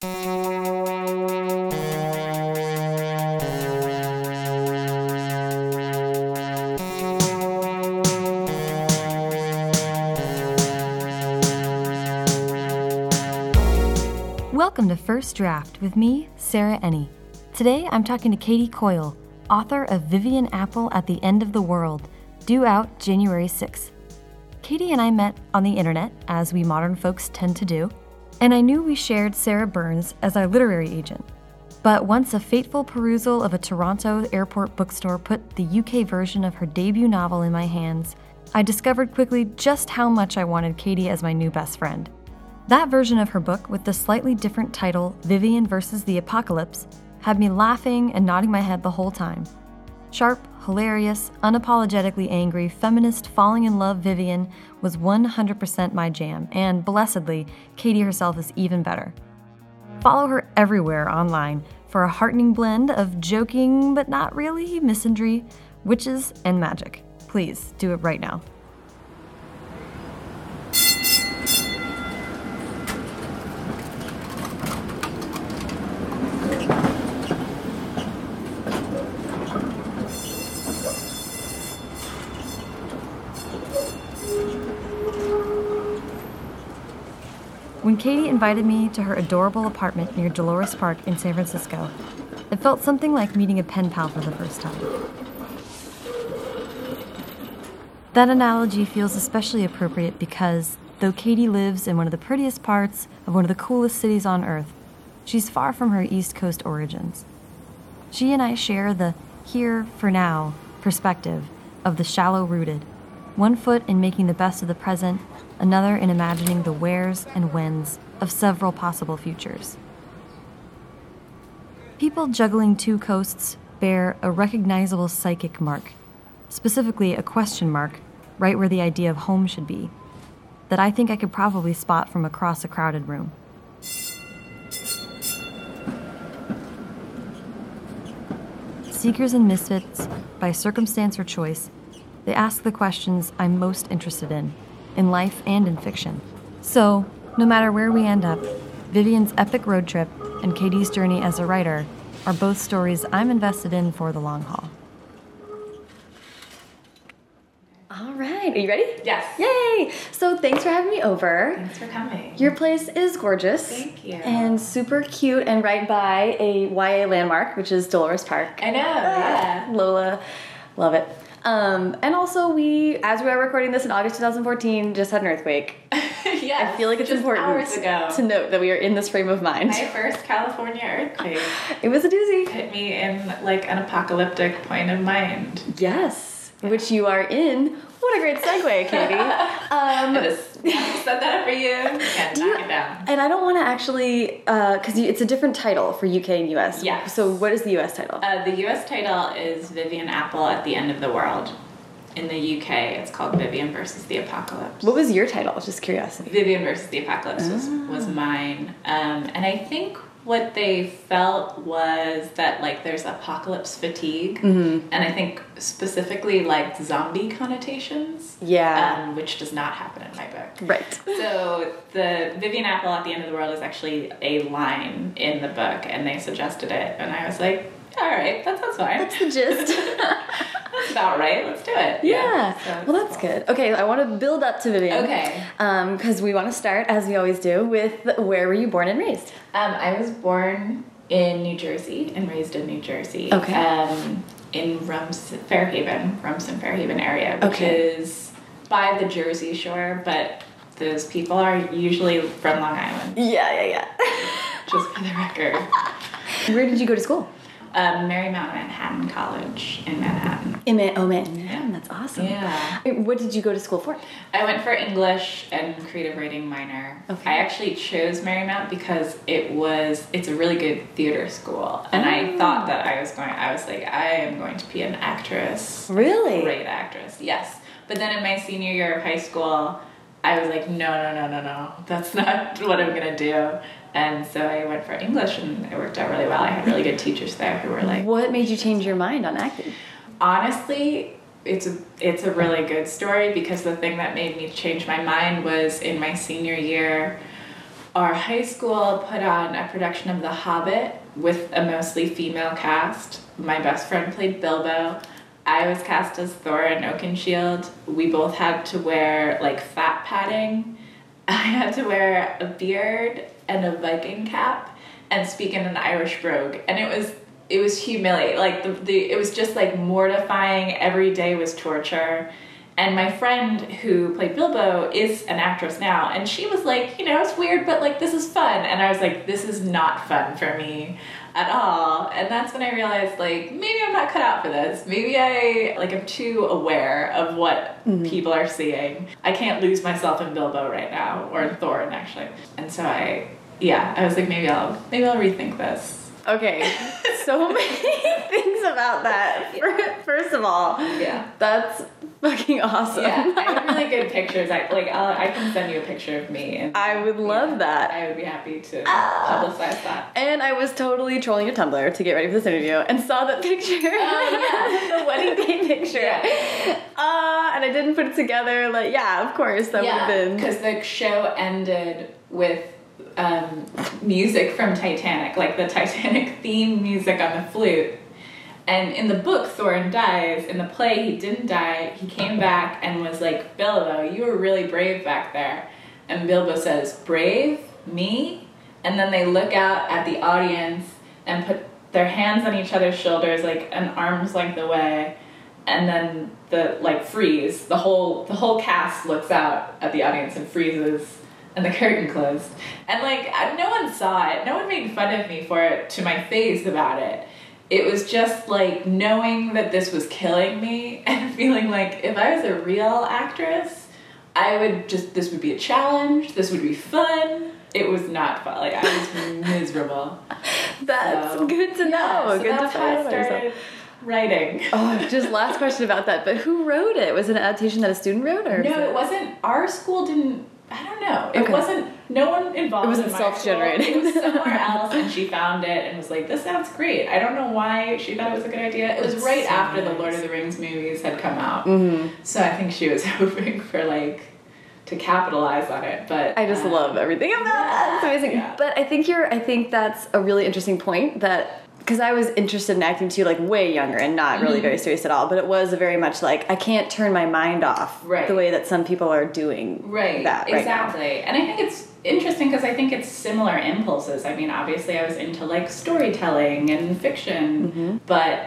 Welcome to First Draft with me, Sarah Enni. Today I'm talking to Katie Coyle, author of Vivian Apple at the End of the World, due out January 6th. Katie and I met on the internet, as we modern folks tend to do, and I knew we shared Sarah Burnes as our literary agent. But once a fateful perusal of a Toronto airport bookstore put the UK version of her debut novel in my hands, I discovered quickly just how much I wanted Katie as my new best friend. That version of her book, with the slightly different title, Vivian versus the Apocalypse, had me laughing and nodding my head the whole time. Sharp, hilarious, unapologetically angry, feminist, falling in love Vivian was 100% my jam, and blessedly, Katie herself is even better. Follow her everywhere online for a heartening blend of joking but not really misandry, witches, and magic. Please do it right now. Katie invited me to her adorable apartment near Dolores Park in San Francisco, it felt something like meeting a pen pal for the first time. That analogy feels especially appropriate because, though Katie lives in one of the prettiest parts of one of the coolest cities on earth, she's far from her East Coast origins. She and I share the here for now perspective of the shallow rooted, one foot in making the best of the present another in imagining the wheres and whens of several possible futures. People juggling two coasts bear a recognizable psychic mark, specifically a question mark, right where the idea of home should be, that I think I could probably spot from across a crowded room. Seekers and misfits, by circumstance or choice, they ask the questions I'm most interested in in life and in fiction. So, no matter where we end up, Vivian's epic road trip and Katie's journey as a writer are both stories I'm invested in for the long haul. All right, are you ready? Yes. Yay! So, thanks for having me over. Thanks for coming. Your place is gorgeous. Thank you. And super cute and right by a YA landmark, which is Dolores Park. I know, Ah, yeah. Lola, love it. Um, and also, we, as we are recording this in August 2014, just had an earthquake. yeah. I feel like it's important to note that we are in this frame of mind. My first California earthquake It was a doozy. hit me in like an apocalyptic point of mind. Yes, which you are in. What a great segue, Katie. Um, I just set that up for you. Yeah, knock you- it down. and I don't want to actually, because it's a different title for UK and US. Yeah. So, what is the US title? Uh, the U.S. title is Vivian Apple at the End of the World. In the U.K., it's called Vivian versus the Apocalypse. what was your title? Just curiosity. Vivian versus the Apocalypse was, Ah. was mine. Um, and I think what they felt was that like there's apocalypse fatigue. Mm-hmm. And I think specifically like zombie connotations. Yeah. Um, which does not happen in my book. Right. So the Vivian Apple at the end of the world is actually a line in the book, and they suggested it, and I was like, all right, that sounds fine. That's the gist. That's about right. Let's do it. Yeah. so well, that's cool. good. Okay, I want to build up to Vivian. Okay. Because we want to start, as we always do, with where were you born and raised? Um, I was born in New Jersey and raised in New Jersey. Okay. Um, in Rumson, Fair Haven, Rumson, Fair Haven area, which Okay. is by the Jersey Shore, but those people are usually from Long Island, Yeah, yeah, yeah. just for the record. where did you go to school? Um, Marymount Manhattan College in Manhattan. In Man- oh man, that's awesome. Yeah. What did you go to school for? I went for English and creative writing minor. Okay. I actually chose Marymount because it was it's a really good theater school, and I Oh. thought that I was going. I was like, I am going to be an actress, Really? great actress. Yes, but then in my senior year of high school, I was like, no, no, no, no, no, that's not what I'm gonna do. And so I went for English, and it worked out really well. I had really good teachers there who were like, What made you change your mind on acting? honestly it's a it's a really good story because the thing that made me change my mind was in my senior year our high school put on a production of The Hobbit with a mostly female cast. My best friend played Bilbo. I was cast as Thor Thorin Oakenshield. We both had to wear like fat padding. I had to wear a beard and a Viking cap and speak in an Irish brogue. And it was it was humiliating. Like the, the it was just like mortifying. Every day was torture. And my friend who played Bilbo is an actress now, and she was like, you know, it's weird, but like this is fun. And I was like, this is not fun for me at all. And that's when I realized like maybe I'm not cut out for this. Maybe I like I'm too aware of what mm-hmm. people are seeing. I can't lose myself in Bilbo right now or in Thorin actually. And so I yeah, I was like maybe I'll maybe I'll rethink this. Okay, so many things about that. Yeah. First of all, yeah, that's fucking awesome. Yeah, I have really good pictures. I like I'll, i can send you a picture of me. And, I would love yeah, that. I would be happy to uh, publicize that. And I was totally trolling your Tumblr to get ready for this interview and saw that picture. Oh yeah, the wedding day picture. Yeah. Uh, and I didn't put it together. Like, yeah, of course that yeah, would have been because the show ended with um, music from Titanic, like the Titanic theme music on the flute. And in the book, Thorin dies. In the play, he didn't die. He came back and was like, Bilbo, you were really brave back there. And Bilbo says, Brave? Me? And then they look out at the audience and put their hands on each other's shoulders, like an arm's length away. And then the like freeze. The whole the whole cast looks out at the audience and freezes and the curtain closed. And like no one saw it. No one made fun of me for it to my face about it. It was just like knowing that this was killing me and feeling like if I was a real actress, I would just this would be a challenge. This would be fun. It was not fun. Like I was miserable. That's so, good to know. Yeah, so good that's to how I started writing. oh, just last question about that. But who wrote it? Was it an adaptation that a student wrote, or no? It? it wasn't. Our school didn't I don't know. It Okay. wasn't. No one involved. It wasn't in self-generated. It was somewhere else, and she found it and was like, "This sounds great." I don't know why she thought it was a good idea. It was That's right so after the. Lord of the Rings movies had come out, Mhm. so I think she was hoping for like to capitalize on it. But I just um, love everything about that. It's amazing. Yeah. But I think you're. I think that's a really interesting point. That because I was interested in acting too, like way younger and not really Mhm. very serious at all. But it was very much like I can't turn my mind off Right. the way that some people are doing Right. that right now. exactly. And I think it's interesting because I think it's similar impulses. I mean, obviously, I was into like storytelling and fiction, Mm-hmm. but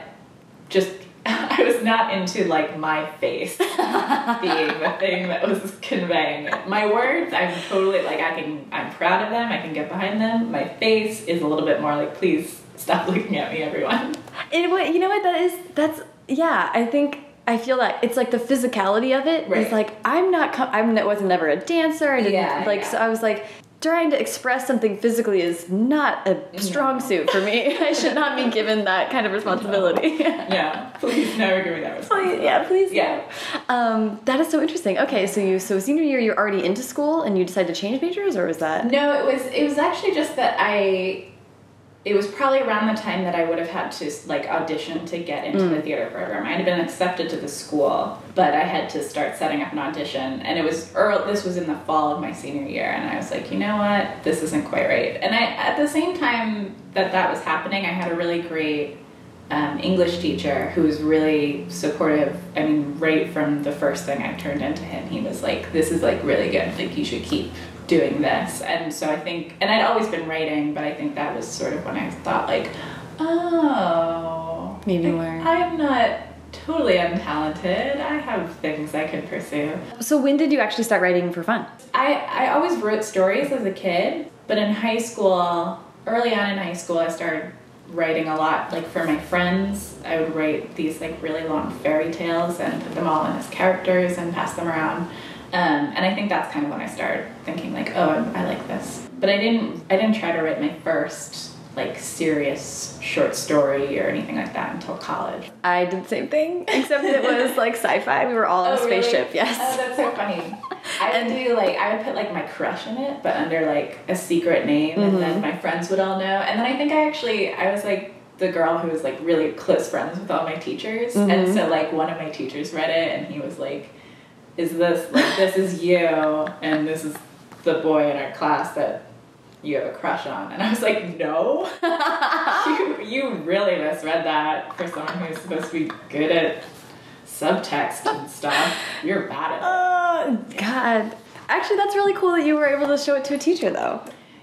just I was not into like my face being the thing that was conveying it. My words, I'm totally like I can. I'm proud of them. I can get behind them. My face is a little bit more like, please stop looking at me, everyone. And what you know what that is? That's yeah. I think I feel that it's like the physicality of it. Right. It's like I'm not. I'm I wasn't never a dancer. I didn't Yeah, like. yeah. So I was like. Trying to express something physically is not a strong suit for me. I should not be given that kind of responsibility. Yeah, please never give me that responsibility. yeah, please. Yeah. no. Um, that is so interesting. Okay, so you so senior year you're already into school and you decided to change majors, or was that? No, it was it was actually just that I it was probably around the time that I would have had to like audition to get into the theater program. I had been accepted to the school, but I had to start setting up an audition, and it was early, this was in the fall of my senior year, and I was like, you know what, this isn't quite right. And I at the same time that that was happening, I had a really great um, English teacher who was really supportive. I mean, right from the first thing I turned into him, he was like, "This is like really good. Like you should keep doing this." And so I think, and I'd always been writing, but I think that was sort of when I thought like, "Oh, Maybe like, more. I'm not totally untalented. I have things I can pursue." So when did you actually start writing for fun? I, I always wrote stories as a kid, but in high school, early on in high school, I started writing a lot. Like for my friends, I would write these like really long fairy tales and put them all in as characters and pass them around. Um, and I think that's kind of when I started thinking like, oh, I, I like this. But I didn't I didn't try to write my first like serious short story or anything like that until college. I did the same thing, except it was like sci-fi. We were all on a Oh, really? spaceship. Oh, Yes. that's so funny. I would do like I would put like my crush in it, but under like a secret name, and then Mm-hmm. my friends would all know. And then I think I actually I was like the girl who was like really close friends with all my teachers, Mm-hmm. and so like one of my teachers read it, and he was like, "Is this like this is you, and this is the boy in our class that." you have a crush on. And I was like, no. you, you really misread that for someone who's supposed to be good at subtext and stuff. You're bad at it. Oh, God. Actually, that's really cool that you were able to show it to a teacher, though.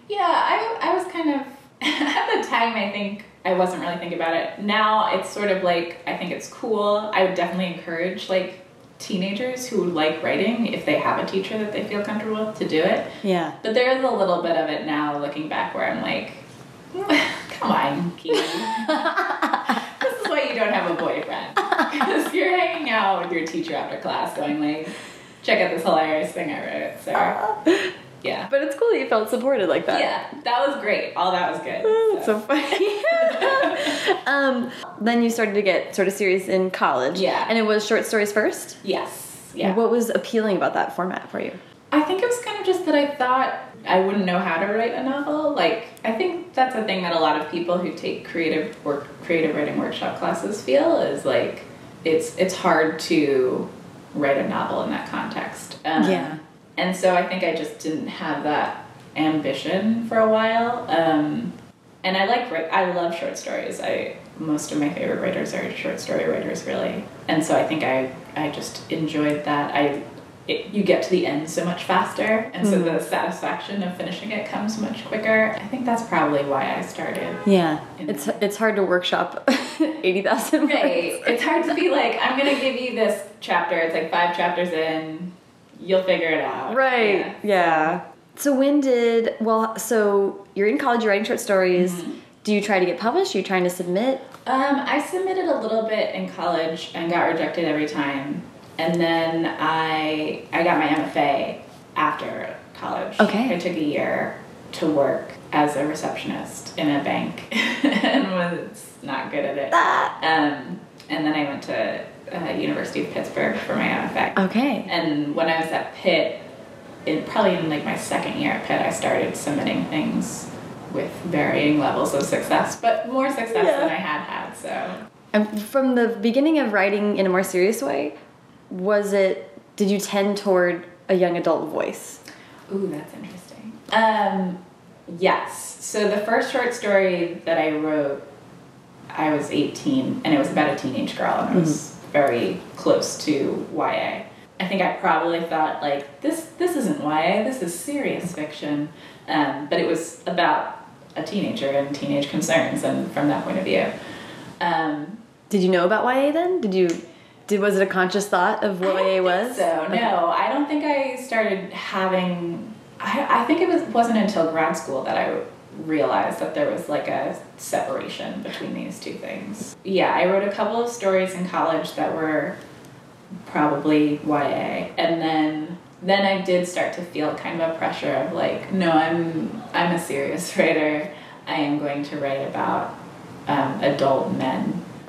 Yeah, I, I was kind of, at the time, I think I wasn't really thinking about it. Now it's sort of like, I think it's cool. I would definitely encourage, like, teenagers who like writing, if they have a teacher that they feel comfortable with, to do it. Yeah. But there is a little bit of it now, looking back, where I'm like, come on, Keaton. this is why you don't have a boyfriend. Because you're hanging out with your teacher after class going like, check out this hilarious thing I wrote. So, uh-huh. Yeah. But it's cool that you felt supported like that. Yeah, that was great. All that was good. That's so funny. um, then you started to get sort of serious in college. Yeah. And it was short stories first? Yes. Yeah. What was appealing about that format for you? I think it was kind of just that I thought I wouldn't know how to write a novel. Like, I think that's a thing that a lot of people who take creative work, creative writing workshop classes feel is like it's it's hard to write a novel in that context. Um, Yeah. And so I think I just didn't have that ambition for a while. Um, and I like. I love short stories. I most of my favorite writers are short story writers, really. And so I think I I just enjoyed that. I it, you get to the end so much faster, and so the satisfaction of finishing it comes much quicker. I think that's probably why I started. Yeah. It's it's hard to workshop 80,000 words. Right. It's hard to be like, I'm gonna give you this chapter. It's like five chapters in. You'll figure it out. Right. Yeah. Yeah. So when did well? So you're in college. You're writing short stories. Mm-hmm. Do you try to get published? Are you trying to submit? Um, I submitted a little bit in college and got rejected every time. And then I I got my MFA after college. Okay. I took a year to work as a receptionist in a bank and was not good at it. Ah. Um, and then I went to uh, University of Pittsburgh for my MFA. Okay. And when I was at Pitt, in probably in like my second year at Pitt, I started submitting things with varying levels of success, but more success Yeah. than I had had. So And from the beginning of writing in a more serious way, was it? Did you tend toward a young adult voice? Ooh, that's interesting. Um, yes. So the first short story that I wrote, I was 18, and it was about a teenage girl, and it was very close to YA. I think I probably thought like this. This isn't YA. This is serious fiction, um, but it was about a teenager and teenage concerns, and from that point of view. Um, Did you know about YA then? Did you? Did was it a conscious thought of what I YA was? So Okay. no, I don't think I started having. I, I think it was wasn't until grad school that I realized that there was like a separation between these two things. Yeah, I wrote a couple of stories in college that were probably YA, and then then I did start to feel kind of a pressure of like, no, I'm I'm a serious writer. I am going to write about um, adult men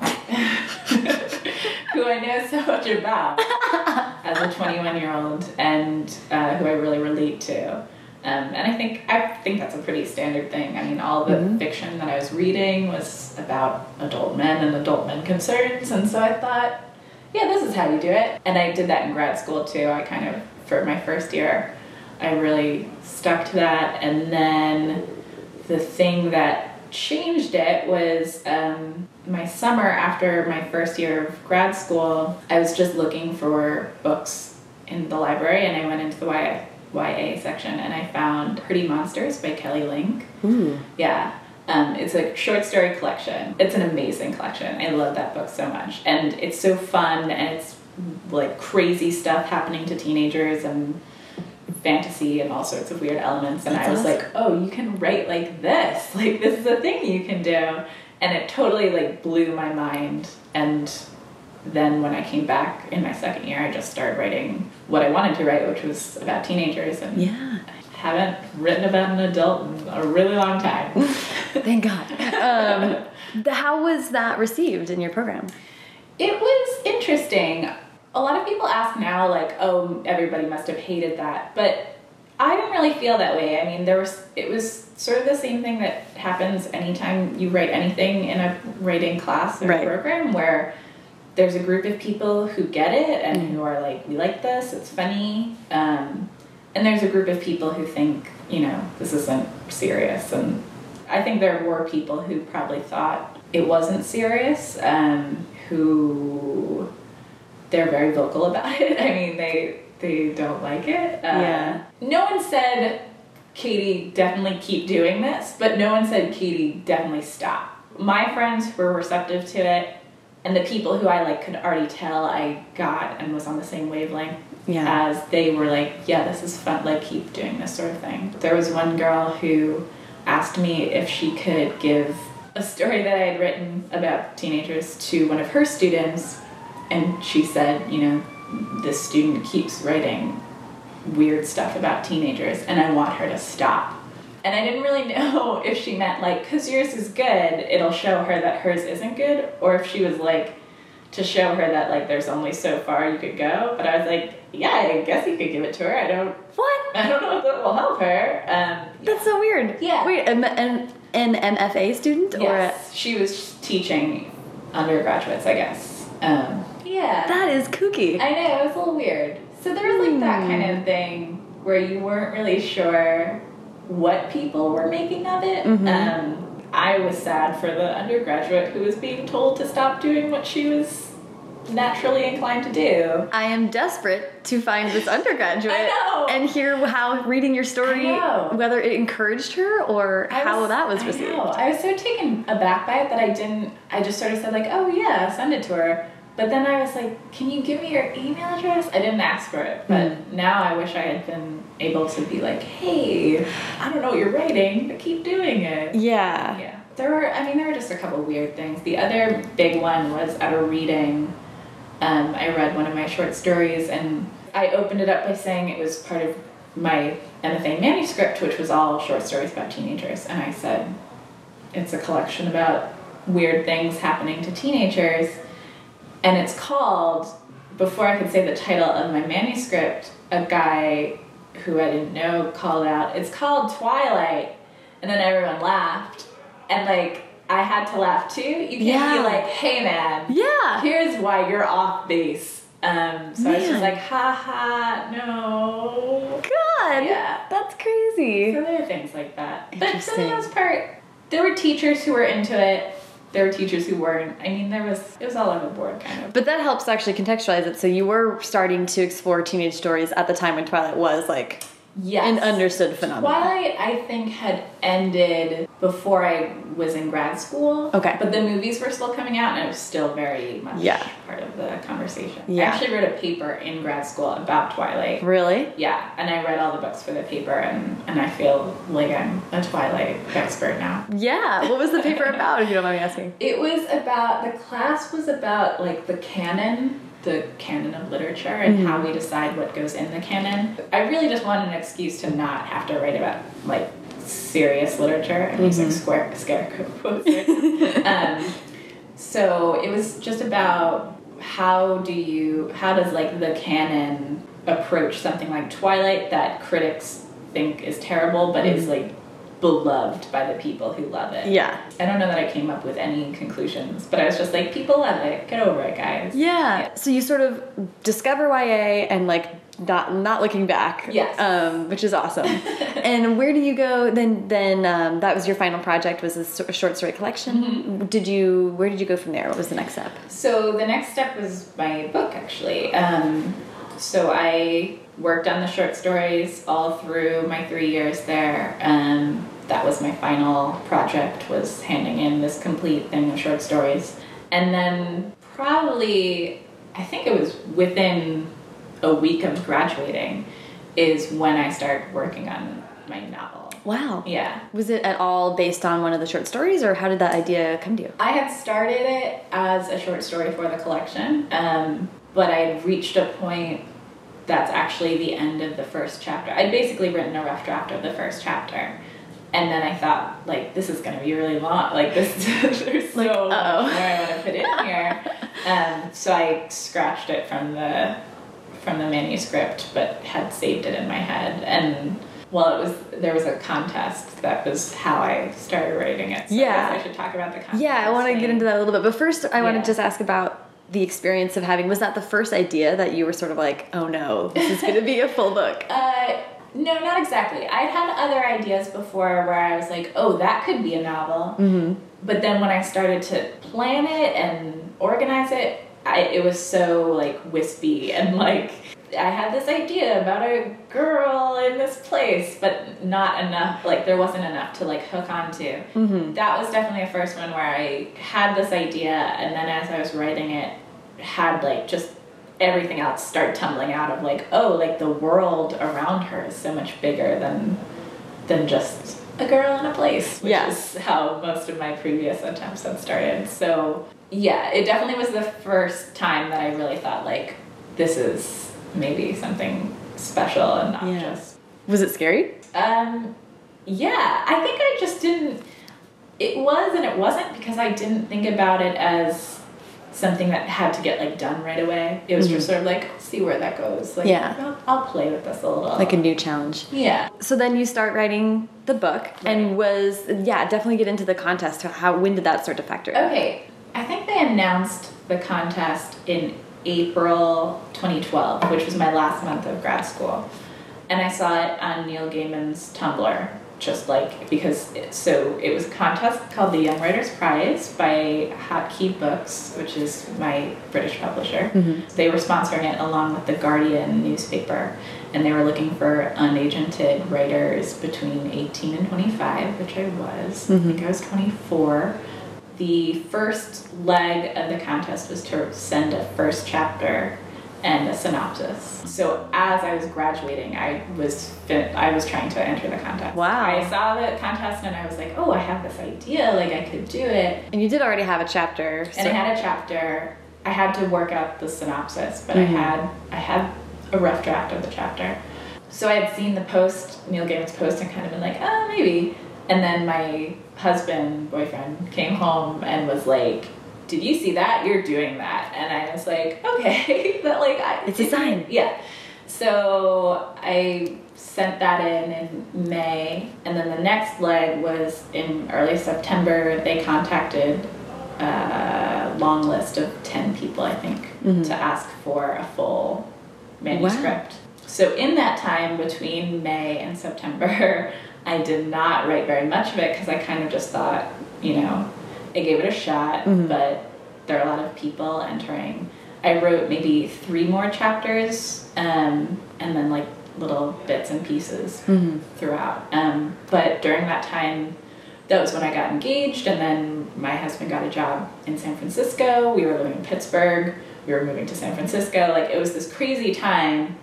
who I know so much about as a 21 year old and uh, who I really relate to. Um, and I think I think that's a pretty standard thing. I mean, all the Mhm. fiction that I was reading was about adult men and adult men concerns, and so I thought, yeah, this is how you do it. And I did that in grad school too. I kind of for my first year, I really stuck to that, and then the thing that changed it was um, my summer after my first year of grad school. I was just looking for books in the library, and I went into the YA, YA section, and I found Pretty Monsters by Kelly Link. Ooh. Yeah. Um, it's a short story collection. It's an amazing collection. I love that book so much. And it's so fun and it's like crazy stuff happening to teenagers and fantasy and all sorts of weird elements. And That's I was awesome. like, oh, you can write like this. Like, this is a thing you can do. And it totally like blew my mind. And then when I came back in my second year, I just started writing what I wanted to write, which was about teenagers. And Yeah. haven't written about an adult in a really long time. Thank God. Um, how was that received in your program? it was interesting. A lot of people ask now, like, oh, everybody must have hated that, but I didn't really feel that way. I mean, there was it was sort of the same thing that happens anytime you write anything in a writing class or Right. program where there's a group of people who get it and who are like, we like this, it's funny. Um, and there's a group of people who think, you know, this isn't serious. And I think there were people who probably thought it wasn't serious, um, who they're very vocal about it. I mean, they they don't like it. Uh, Yeah. No one said, Katie, definitely keep doing this, but no one said, Katie, definitely stop. My friends were receptive to it, and the people who I like could already tell I got and was on the same wavelength Yeah. as they were like, yeah, this is fun, like keep doing this sort of thing. There was one girl who asked me if she could give a story that I had written about teenagers to one of her students, and she said, you know, this student keeps writing weird stuff about teenagers, and I want her to stop. And I didn't really know if she meant like, because yours is good, it'll show her that hers isn't good, or if she was like, to show her that like there's only so far you could go. But I was like, yeah, I guess you could give it to her. I don't, What? I don't know if that will help her. Um, That's so weird. Yeah. Wait, an, an, an MFA student or a, yes, she was teaching undergraduates, I guess. Um, yeah, that is kooky. I know it was a little weird. So there was like that Hmm. kind of thing where you weren't really sure what people were making of it. Mhm. Um, I was sad for the undergraduate who was being told to stop doing what she was naturally inclined to do. I am desperate to find this undergraduate I and hear how reading your story, whether it encouraged her or I how that was I received. know. I was so taken aback by it that I didn't. I just sort of said like, "Oh yeah, send it to her." But then I was like, "Can you give me your email address?" I didn't ask for it, but Hmm. now I wish I had been able to be like, "Hey, I don't know what you're writing, but keep doing it." Yeah. Yeah. There were. I mean, there were just a couple weird things. The other big one was at a reading. Um, I read one of my short stories, and I opened it up by saying it was part of my MFA manuscript, which was all short stories about teenagers. And I said, it's a collection about weird things happening to teenagers. And it's called, before I could say the title of my manuscript, a guy who I didn't know called out, it's called Twilight. And then everyone laughed. And like, I had to laugh too. You can't Yeah. be like, hey man, Yeah. here's why you're off base. Um, so I was just like, ha ha, no. God. Yeah. That's crazy. So there are things like that. But for the most part, there were teachers who were into it. There were teachers who weren't. I mean, there was it was all over the board, kind of. But that helps actually contextualize it. So you were starting to explore teenage stories at the time when Twilight was like Yes. an understood phenomenon. Twilight, I think, had ended before I was in grad school. Okay. But the movies were still coming out, and it was still very much Yeah. part of the conversation. Yeah. I actually wrote a paper in grad school about Twilight. Really? Yeah, and I read all the books for the paper, and, and I feel like I'm a Twilight expert now. Yeah. What was the paper about, if you don't mind me asking? It was about, the class was about like the canon, the canon of literature, and how mm-hmm. we decide what goes in the canon. I really just wanted an excuse to not have to write about like serious literature. I'm mm-hmm. using square, scare quotes. um, so it was just about how do you, how does like the canon approach something like Twilight that critics think is terrible, but is mm-hmm. like beloved by the people who love it. Yeah. I don't know that I came up with any conclusions, but I was just like, people love it. Get over it, guys. Yeah. So you sort of discover YA and like not not looking back. Yes. Um, which is awesome. and where do you go then? Then um, that was your final project. Was a short story collection? Mm-hmm. Did you? Where did you go from there? What was the next step? So the next step was my book, actually. Um, so I worked on the short stories all through my three years there. Um, that was my final project, was handing in this complete thing of short stories. And then probably, I think it was within a week of graduating, is when I started working on my novel. Wow. Yeah. Was it at all based on one of the short stories, or how did that idea come to you? I had started it as a short story for the collection, um, but I had reached a point that's actually the end of the first chapter. I'd basically written a rough draft of the first chapter. And then I thought, like, this is gonna be really long. Like, this, there's so Like, much uh-oh. more I want to put in here. Um, so I scratched it from the from the manuscript, but had saved it in my head. And well, it was there was a contest. That was how I started writing it. So Yeah. I, guess I should talk about the contest. Yeah, I want to get into that a little bit. But first, I want to just ask about the experience of having. Was that the first idea that you were sort of like, oh no, this is going to be a full book? Uh, No, not exactly. I'd had other ideas before where I was like, oh, that could be a novel. Mm-hmm. But then when I started to plan it and organize it, I, it was so like wispy and like I had this idea about a girl in this place, but not enough. Like there wasn't enough to like hook onto. Mm-hmm. That was definitely a first one where I had this idea, and then as I was writing it, had like just everything else start tumbling out of like, oh, like the world around her is so much bigger than than just a girl in a place, which Yes. is how most of my previous attempts had started. So yeah, it definitely was the first time that I really thought like this is maybe something special and not Yeah. just Was it scary? um, yeah, I think I just didn't. It was and it wasn't because I didn't think about it as something that had to get like done right away. It was just sort of like see where that goes. Like, Yeah. I'll, I'll play with this a little. Like a new challenge. yeah. So then you start writing the book, and was yeah, definitely get into the contest. How when did that start to factor? in? Okay, I think they announced the contest in April 2012, which was my last month of grad school. And I saw it on Neil Gaiman's Tumblr, just like because it, so it was a contest called the Young Writers Prize by Hot Key Books, which is my British publisher. Mm-hmm. They were sponsoring it along with the Guardian newspaper, and they were looking for unagented writers between 18 and 25, which I was. I mm-hmm. think I was 24 the first leg of the contest was to send a first chapter and a synopsis. So as I was graduating, I was fin- I was trying to enter the contest. Wow. I saw the contest and I was like, oh, I have this idea, like I could do it. And you did already have a chapter. And I had a chapter. I had to work out the synopsis, but I mm-hmm. had I had a rough draft of the chapter. So I had seen the post, Neil Gaiman's post, and kind of been like, oh, maybe. And then my husband, boyfriend, came home and was like, "Did you see that? You're doing that." And I was like, "Okay, that like I, It's a sign. Yeah. So I sent that in in May, and then the next leg was in early September. They contacted a long list of ten people, I think, mm-hmm. to ask for a full manuscript. So in that time between May and September, I did not write very much of it because I kind of just thought, you know, I gave it a shot, but there are a lot of people entering. I wrote maybe three more chapters, um, and then like little bits and pieces throughout. Um, but during that time, that was when I got engaged, and then my husband got a job in San Francisco. We were living in Pittsburgh. We were moving to San Francisco. Like it was this crazy time.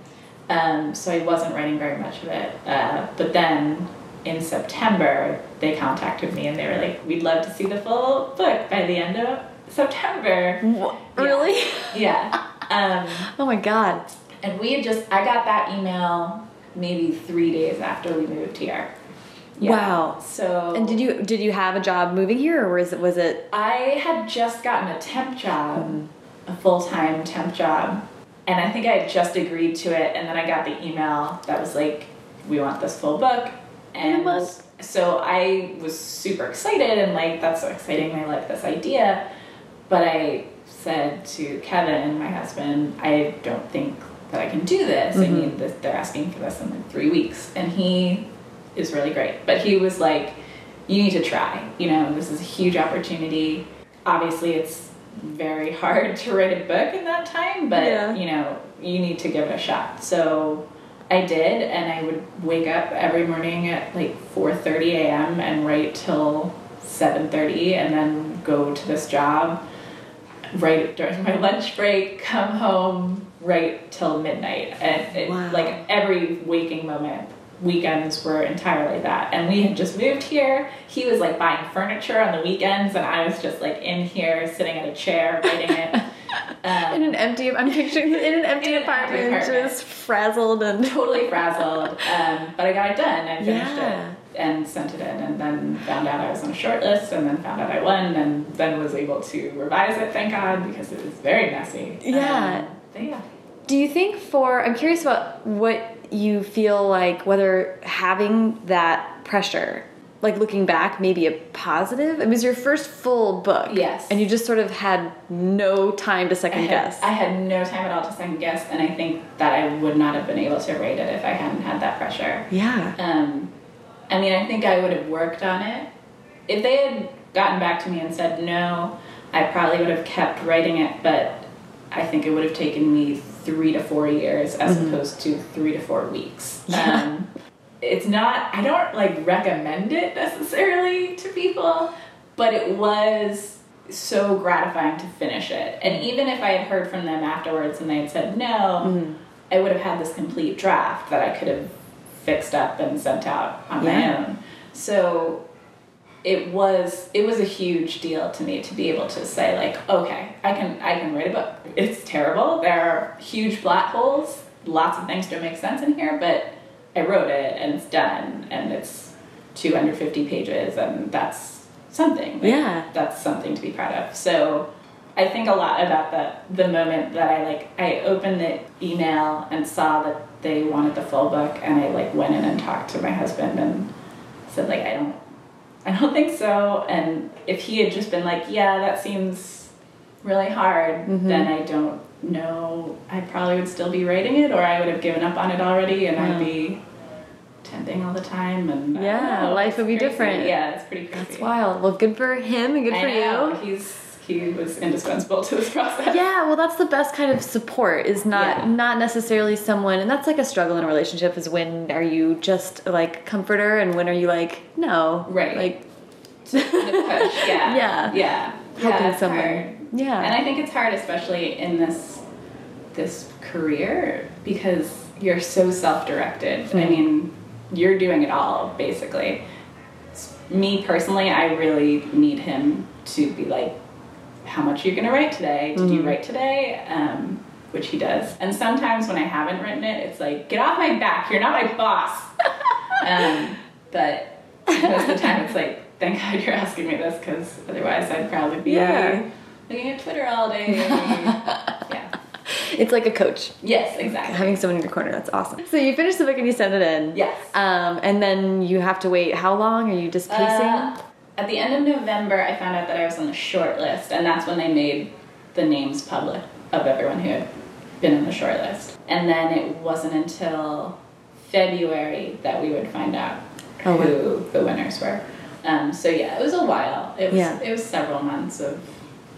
Um, so I wasn't writing very much of it. Uh, but then in September, they contacted me and they were like, "We'd love to see the full book by the end of September." Really? Yeah. Um, oh my god. and we had just, I got that email maybe three days after we moved here. Yeah. Wow. So And did you did you have a job moving here, or was it was it? I had just gotten a temp job, a full time temp job, and I think I had just agreed to it, and then I got the email that was like, "We want this full book," and so I was super excited and like, "That's so exciting! I like this idea," but I said to Kevin, my husband, "I don't think that I can do this. I mm-hmm. mean. They're asking for this in like three weeks," and he is really great, but he was like you need to try. You know, this is a huge opportunity. Obviously, it's very hard to write a book in that time, but Yeah. you know, you need to give it a shot. So I did, and I would wake up every morning at like 4:30 a.m. and write till 7:30, and then go to this job, write during my lunch break, come home, write till midnight, and it, Wow. like every waking moment weekends were entirely that and we had just moved here he was like buying furniture on the weekends and i was just like in here sitting at a chair writing it um, In an empty, I'm picturing in an empty In an empty apartment, apartment. just frazzled and. totally frazzled um, but i got it done i finished Yeah. it and sent it in and then found out i was on a short list and then found out i won and then was able to revise it thank god because it was very messy Yeah. um, yeah Do you think for I'm curious about what you feel like whether having that pressure like looking back, maybe a positive? It was your first full book. Yes. And you just sort of had no time to second I had, guess. I had no time at all to second guess, and I think that I would not have been able to write it if I hadn't had that pressure. yeah. Um, I mean, I think I would have worked on it. If they had gotten back to me and said no, I probably would have kept writing it, but I think it would have taken me three to four years as opposed to three to four weeks. Yeah. Um, it's not, I don't like recommend it necessarily to people, but it was so gratifying to finish it. And even if I had heard from them afterwards and they had said no, mm-hmm. I would have had this complete draft that I could have fixed up and sent out on Yeah. my own. So it was it was a huge deal to me to be able to say like okay I can I can write a book it's terrible there are huge black holes lots of things don't make sense in here but I wrote it and it's done and it's 250 pages and that's something Like, Yeah. that's something to be proud of so I think a lot about that the moment that I like I opened the email and saw that they wanted the full book and I like went in and talked to my husband and said like I don't I don't think so and if he had just been like yeah that seems really hard Mhm. then I don't know I probably would still be writing it or I would have given up on it already and. I'd be temping all the time and Yeah, life would be crazy. different. yeah it's pretty crazy That's wild. Well, good for him and good I for know. you. he's he was indispensable to this process Yeah, well, that's the best kind of support. Is not Yeah. not necessarily someone, and that's like a struggle in a relationship. Is when are you just like comforter, and when are you like no, Right. Like push yeah Yeah. yeah helping yeah, someone. hard. Yeah, And I think it's hard, especially in this this career, because you're so self-directed. I Mhm. mean, you're doing it all basically. Me personally, I really need him to be like, "How much are you gonna write today? Did you Mhm. write today?" Um, which he does. And sometimes when I haven't written it, it's like, "Get off my back! You're not my boss." um, but most of the time, it's like, "Thank God you're asking me this, because otherwise I'd probably be." Yeah. Looking at Twitter all day. yeah. it's like a coach Yes, exactly. having someone in your corner. That's awesome. So you finish the book and you send it in. Yes. Um, and then you have to wait. How long? Are you just pacing? Uh, at the end of November, I found out that I was on the short list, and that's when they made the names public of everyone who had been on the short list. And then it wasn't until February that we would find out Oh, wow. who the winners were. Um, so yeah, it was a while. It was Yeah. it was several months of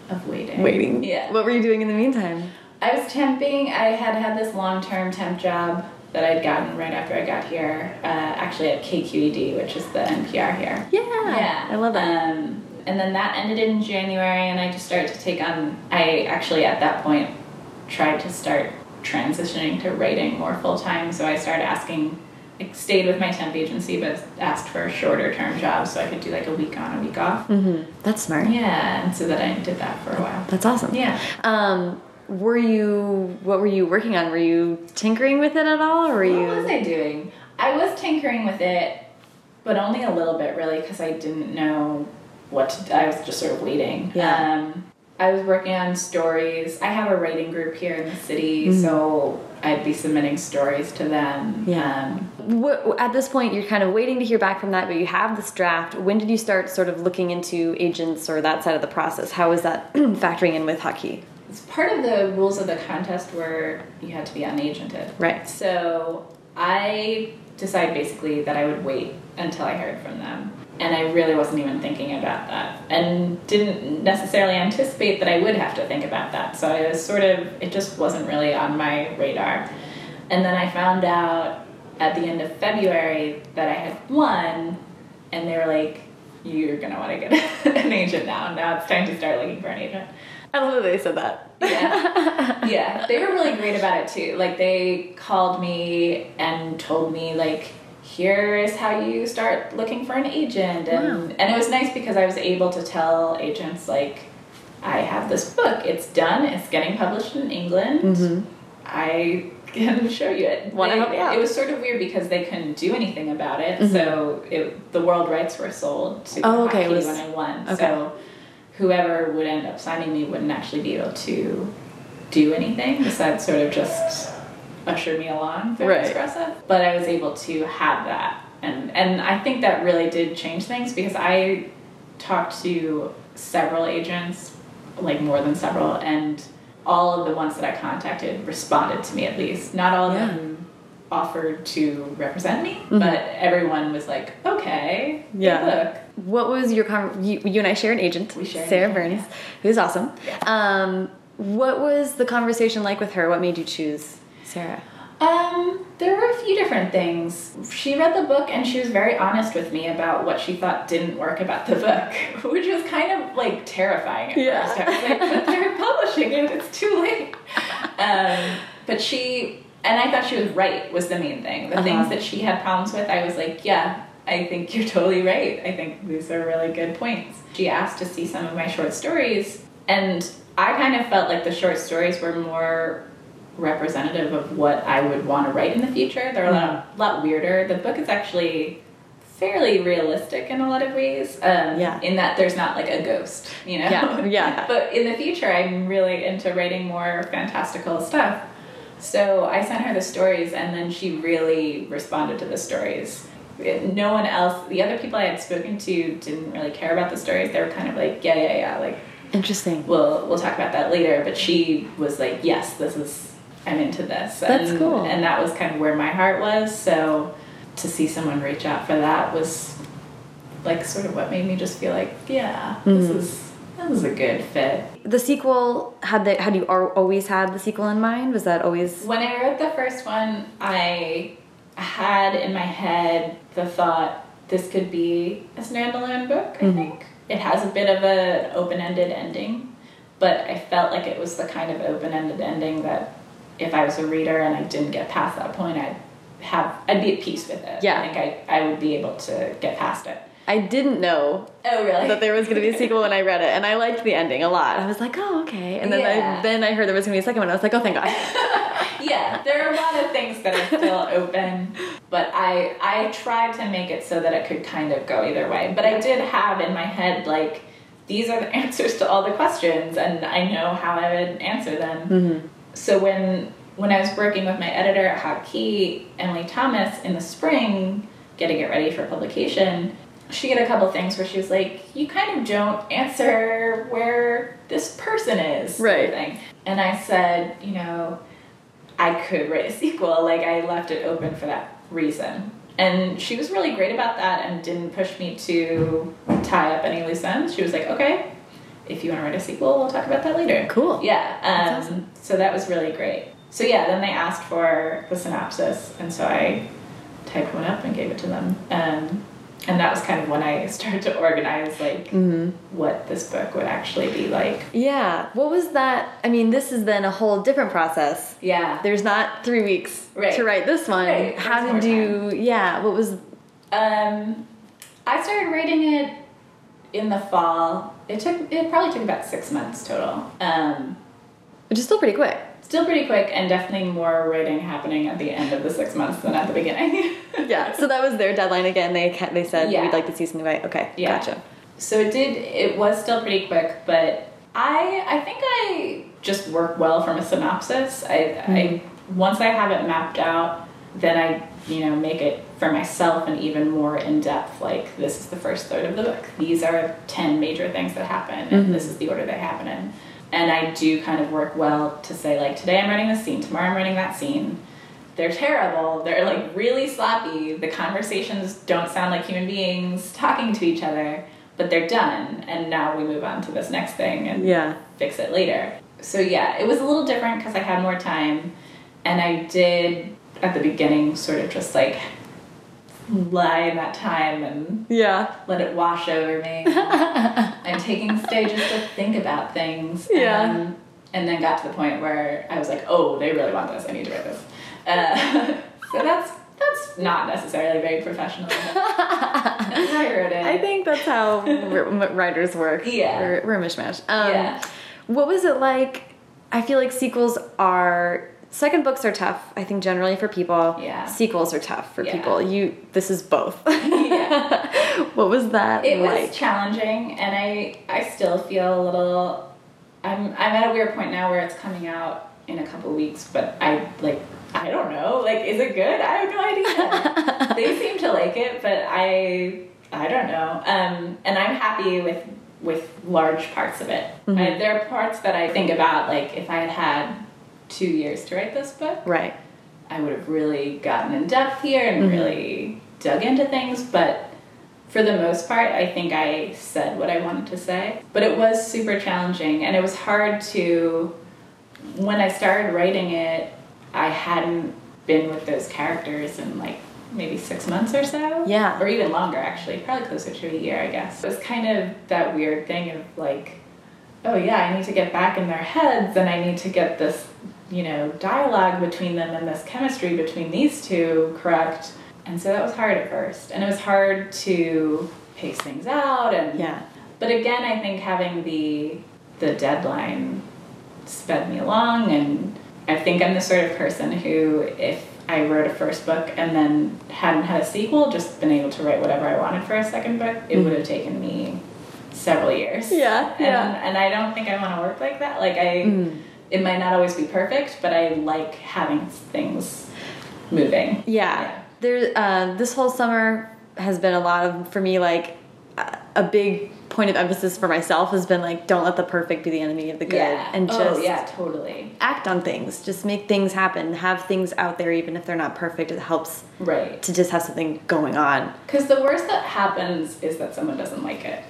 of waiting. Waiting. Yeah. What were you doing in the meantime? I was temping. I had had this long term temp job that I'd gotten right after I got here, uh, actually at KQED, which is the NPR here. Yeah. Yeah. I love that. Um, and then that ended in January, and I just started to take on. I actually, at that point, tried to start transitioning to writing more full time. So I started asking. I stayed with my temp agency, but asked for a shorter term job so I could do like a week on, a week off. mm-hmm. That's smart. Yeah, and so that I did that for a while. That's awesome. Yeah. Um, were you? What were you working on? Were you tinkering with it at all, or were you? What was I doing? I was tinkering with it, but only a little bit, really, because I didn't know what to. I was just sort of waiting. Yeah. Um, I was working on stories. I have a writing group here in the city, Mhm. so I'd be submitting stories to them. Yeah. Um, at this point, you're kind of waiting to hear back from that, but you have this draft. When did you start sort of looking into agents or that side of the process? How was that factoring in with Hot Key? it's part of the rules of the contest where you had to be unagented. Right. So I decided basically that I would wait until I heard from them. And I really wasn't even thinking about that. And didn't necessarily anticipate that I would have to think about that. So I was sort of, it just wasn't really on my radar. And then I found out at the end of February that I had won, and they were like, You're gonna wanna get an agent now. Now it's time to start looking for an agent. I love that they said that. Yeah. yeah, they were really great about it too. Like they called me and told me like here is how you start looking for an agent and Wow. and it was nice because I was able to tell agents like I have this book. It's done. It's getting published in England. Mhm. I can show you it. Wanna They- help you out. It was sort of weird because they couldn't do anything about it. Mhm. So it, the world rights were sold to Oh, okay, Hot Key was- when I won. okay. So whoever would end up signing me wouldn't actually be able to do anything besides sort of just usher me along through Right. But I was able to have that and and I think that really did change things because I talked to several agents, like more than several, and all of the ones that I contacted responded to me at least. Not all of Yeah. them offered to represent me, but everyone was like, okay, Yeah. look. What was your con- you, you and I share an agent, We share an Sarah agent, Burnes, who's awesome. Yeah. Um, what was the conversation like with her? What made you choose Sarah? Um, there were a few different things. She read the book and she was very honest with me about what she thought didn't work about the book, which was kind of like terrifying at Yeah. first. I was like, but they're publishing it, it's too late. Um, but she, and I thought she was right, was the main thing. The Uh-huh. things that she had problems with, I was like, yeah, I think you're totally right. I think these are really good points. She asked to see some of my short stories, and I kind of felt like the short stories were more representative of what I would want to write in the future. They're a lot, lot weirder. The book is actually fairly realistic in a lot of ways. Um, Yeah. In that there's not like a ghost, you know. Yeah, yeah. but in the future, I'm really into writing more fantastical stuff. So I sent her the stories, and then she really responded to the stories. No one else, the other people I had spoken to, didn't really care about the stories. They were kind of like, yeah, yeah, yeah, like Interesting. we'll we'll talk about that later. But she was like, yes, this is I'm into this. That's and, cool. And that was kind of where my heart was. So to see someone reach out for that was like sort of what made me just feel like, yeah, this Mm-hmm. is this is a good fit. The sequel had the had you always had the sequel in mind? Was that always When I wrote the first one, I had in my head the thought this could be a standalone book, I think. It has a bit of an open ended ending, but I felt like it was the kind of open ended ending that if I was a reader and I didn't get past that point, I'd have I'd be at peace with it. Yeah. I think I, I would be able to get past it. I didn't know Oh really? that there was going to be a sequel when I read it, and I liked the ending a lot. I was like, oh, okay. And then Yeah. I then I heard there was going to be a second one. I was like, oh, thank God. yeah, there are a lot of things that are still open, but I I tried to make it so that it could kind of go either way. But I did have in my head like these are the answers to all the questions, and I know how I would answer them. Mm-hmm. So when when I was working with my editor at Hot Key, Emily Thomas, in the spring, getting it ready for publication, she had a couple things where she was like, "You kind of don't answer where this person is," sort of Right. thing. And I said, you know, I could write a sequel. Like I left it open for that reason. And she was really great about that and didn't push me to tie up any loose ends. She was like, okay, if you want to write a sequel, we'll talk about that later. Cool. Yeah. Um, awesome. So that was really great. So yeah, then they asked for the synopsis, and so I typed one up and gave it to them. Um, and that was kind of when I started to organize like Mm-hmm. what this book would actually be like. Yeah. What was that? I mean, this is then a whole different process. Yeah. There's not three weeks Right. to write this one. Right. How There's did you? Yeah. What was? Um, I started writing it in the fall. It took it probably took about six months total. Um, Which is still pretty quick. still pretty quick, and definitely more writing happening at the end of the six months than at the beginning. Yeah. So that was their deadline again. They they said Yeah. we'd like to see something by. Okay. Yeah. Gotcha. so it did. It was still pretty quick, but I I think I just work well from a synopsis. I, I once I have it mapped out, then I you know make it for myself and even more in depth. Like this is the first third of the book. These are ten major things that happen, and mm-hmm. this is the order they happen in. And I do kind of work well to say like today I'm writing this scene, tomorrow I'm writing that scene. They're terrible. They're like really sloppy. The conversations don't sound like human beings talking to each other, but they're done. And now we move on to this next thing and Yeah. fix it later. So yeah, it was a little different because I had more time, and I did at the beginning sort of just like lie in that time and Yeah. let it wash over me. I'm taking stages to think about things. Yeah. Um, and then got to the point where I was like, oh, they really want this. I need to write this. Uh, so that's that's not necessarily very professional. That's how I wrote it. I think that's how writers work. Yeah. We're, we're a mishmash. Um, Yeah. What was it like? I feel like sequels are. Second books are tough, I think, generally for people. Yeah. Sequels are tough for Yeah. people. You, this is both. Yeah. what was that it like? was challenging, and I I still feel a little. I'm I'm at a weird point now where it's coming out in a couple weeks, but I like I don't know. Like, is it good? I have no idea. they seem to like it, but I I don't know. Um, and I'm happy with with large parts of it. Mm-hmm. I, there are parts that I think about, like if I had had two years to write this book, Right. I would have really gotten in depth here and Mm-hmm. really dug into things. But for the most part, I think I said what I wanted to say. But it was super challenging, and it was hard to. When I started writing it, I hadn't been with those characters in like maybe six months or so. Yeah. Or even longer, actually. Probably closer to a year, I guess. It was kind of that weird thing of like, oh yeah, I need to get back in their heads and I need to get this, you know, dialogue between them and this chemistry between these two correct. And so that was hard at first. And it was hard to pace things out and Yeah. but again, I think having the the deadline sped me along and I think I'm the sort of person who if I wrote a first book and then hadn't had a sequel, just been able to write whatever I wanted for a second book, it would have taken me several years. Yeah, And, yeah. and I don't think I want to work like that. Like I Mm. It might not always be perfect, but I like having things moving. Yeah. There. Uh, this whole summer has been a lot of for me like a- big point of emphasis for myself has been like don't let the perfect be the enemy of the good Yeah. and oh, just yeah, totally. act on things just make things happen have things out there even if they're not perfect it helps Right. to just have something going on Because the worst that happens is that someone doesn't like it,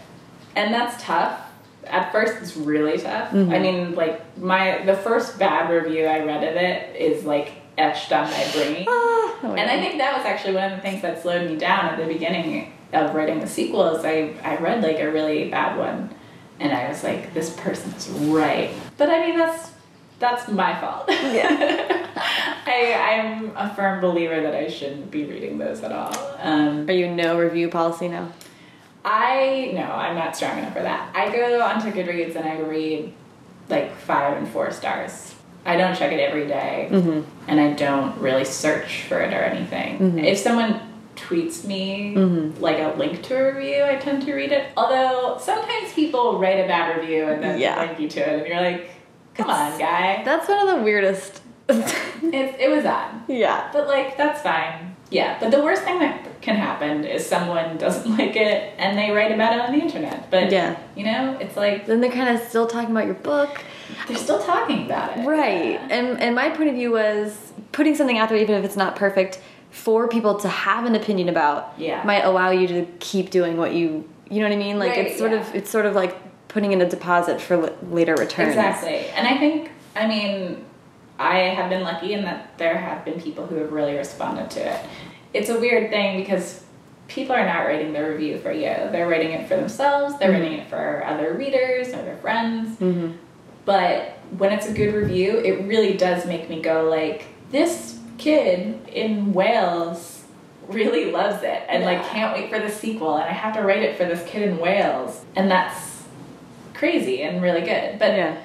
and that's tough. At first, it's really tough. I mean, like my the first bad review I read of it is like etched on my brain, Oh, and I think that was actually one of the things that slowed me down at the beginning of writing the sequel. Is I I read like a really bad one, and I was like, this person's right. But I mean, that's that's my fault. Yeah. I I'm a firm believer that I shouldn't be reading those at all. Um, are you no review policy now I no, I'm not strong enough for that. I go onto Goodreads and I read like five and four stars. I don't check it every day, Mm-hmm. and I don't really search for it or anything. If someone tweets me Mm-hmm. like a link to a review, I tend to read it. Although sometimes people write a bad review and then Yeah. link you to it, and you're like, "Come on, guy." that's one of the weirdest It, it was odd. yeah But like that's fine. Yeah, but the worst thing that can happen is someone doesn't like it and they write about it on the internet. But Yeah. you know, it's like then they're kind of still talking about your book they're still talking about it. Right. And and my point of view was putting something out there even if it's not perfect for people to have an opinion about Yeah. might allow you to keep doing what you you know what I mean? Like Right, it's sort yeah. of it's sort of like putting in a deposit for l- later returns. Exactly. And I think I mean I have been lucky in that there have been people who have really responded to it. It's a weird thing because people are not writing the review for you. They're writing it for themselves, they're writing it for other readers or their friends. Mhm. but when it's a good review it really does make me go like this kid in wales really loves it and like can't wait for the sequel and i have to write it for this kid in wales and that's crazy and really good but Yeah.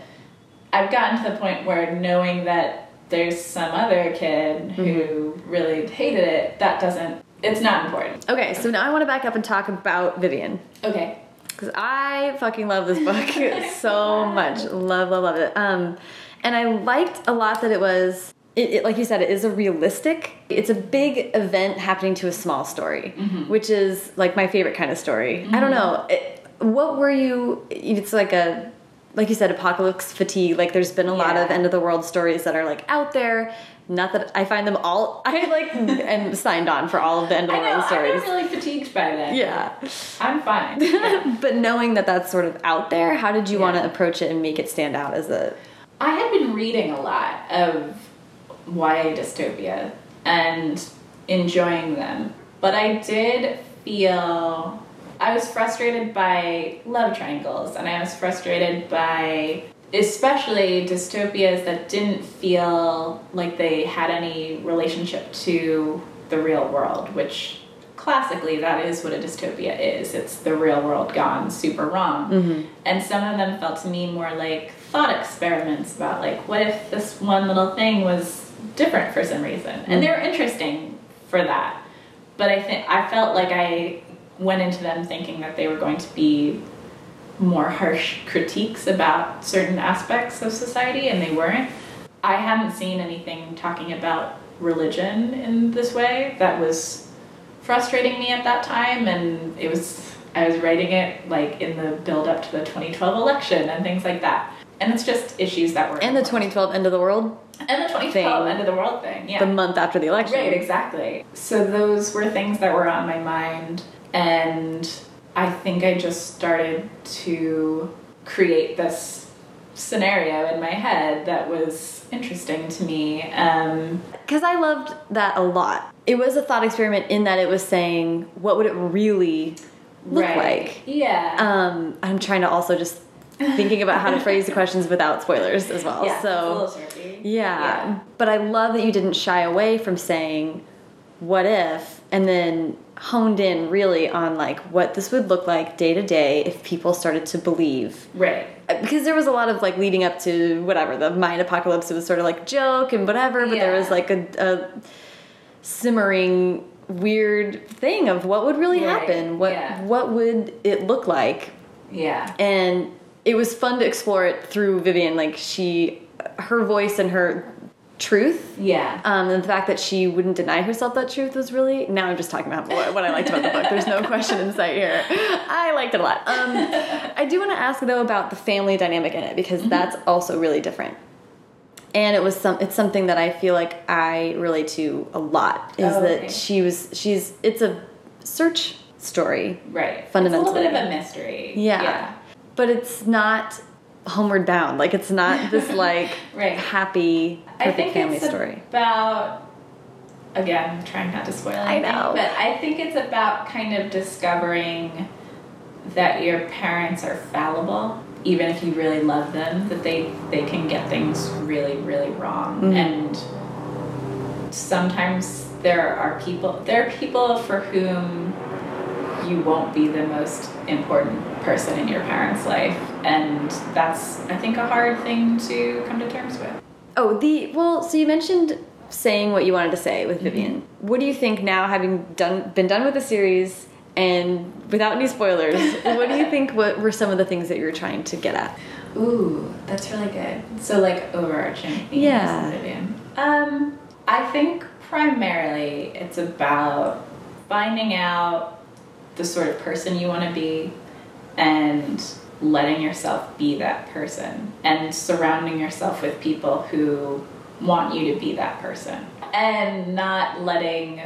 i've gotten to the point where knowing that there's some other kid who mm-hmm. really hated it that doesn't it's not important Okay, so now I want to back up and talk about Vivian. okay Because I fucking love this book so much. Love, love, love it. Um, and I liked a lot that it was, it, it, like you said, it is a realistic, it's a big event happening to a small story, mm-hmm. which is like my favorite kind of story. I don't mm-hmm. know. It, what were you, it's like a, like you said, apocalypse fatigue. Like there's been a lot of end of the world stories that are like out there. Not that I find them all, I like and signed on for all of the end of the world stories. i'm really fatigued by that Yeah. i'm fine Yeah. But knowing that that's sort of out there, how did you want to approach it and make it stand out as a? I had been reading a lot of YA dystopia and enjoying them, but I did feel I was frustrated by love triangles and I was frustrated by especially dystopias that didn't feel like they had any relationship to the real world, which classically that is what a dystopia is. It's the real world gone super wrong. Mm-hmm. And some of them felt to me more like thought experiments about like what if this one little thing was different for some reason. And mm. they were interesting for that. But I think I felt like I went into them thinking that they were going to be more harsh critiques about certain aspects of society and they weren't. I hadn't seen anything talking about religion in this way that was frustrating me at that time and it was I was writing it like in the build up to the 2012 election and things like that. And it's just issues that were And the 2012 end of the world and the 2012 thing. end of the world thing. Yeah. the month after the election. Right, exactly. So those were things that were on my mind, and I think I just started to create this scenario in my head that was interesting to me. Um, Because I loved that a lot. It was a thought experiment in that it was saying, what would it really look right. like? Yeah. Um, I'm trying to also just thinking about how to phrase the questions without spoilers as well. yeah, so it's a little tricky. yeah. But I love that you didn't shy away from saying what if and then honed in really on like what this would look like day to day if people started to believe Right. Uh, because there was a lot of like leading up to whatever the mind apocalypse it was sort of like joke and whatever but there was like a, a simmering weird thing of what would really Right, happen what yeah. what would it look like Yeah. and it was fun to explore it through Vivian like she her voice and her truth Yeah. um, and the fact that she wouldn't deny herself that truth was really now I'm just talking about what, what I liked about the book. There's no question in sight here. I liked it a lot. Um, I do want to ask though about the family dynamic in it because Mm-hmm. that's also really different. And it was some it's something that I feel like I relate to a lot is Oh, that okay. she was she's it's a search story. right. fundamentally. It's a little bit of a mystery. Yeah. Yeah. But it's not homeward bound. Like it's not this like Right. happy I perfect think family it's story. about again trying not to spoil I anything, know. but I think it's about kind of discovering that your parents are fallible, even if you really love them, that they they can get things really really wrong, Mhm. and sometimes there are people there are people for whom you won't be the most important person in your parents' life, and that's I think a hard thing to come to terms with. Oh, the well. So you mentioned saying what you wanted to say with Vivian. What do you think now, having done been done with the series and without any spoilers? what do you think? What were some of the things that you were trying to get at? Ooh, that's really good. So like overarching themes, Yeah. Vivian. Um, I think primarily it's about finding out the sort of person you want to be and letting yourself be that person and surrounding yourself with people who want you to be that person. And not letting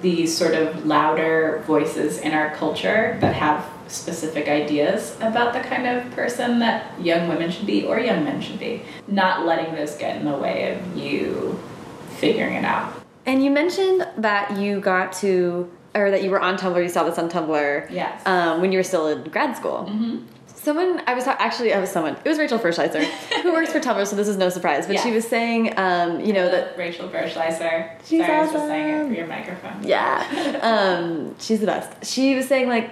these sort of louder voices in our culture that have specific ideas about the kind of person that young women should be or young men should be. Not letting those get in the way of you figuring it out. And you mentioned that you got to, or that you were on Tumblr. You saw this on Tumblr. Yes. Um, when you were still in grad school. mm-hmm. Someone I was actually I was someone. It was Rachel Fershleiser who works for Tumblr, so this is no surprise. But she was saying, um, you know that Rachel Fershleiser. She's Sorry, I was just saying it awesome. for your microphone. Yeah. Um, she's the best. She was saying like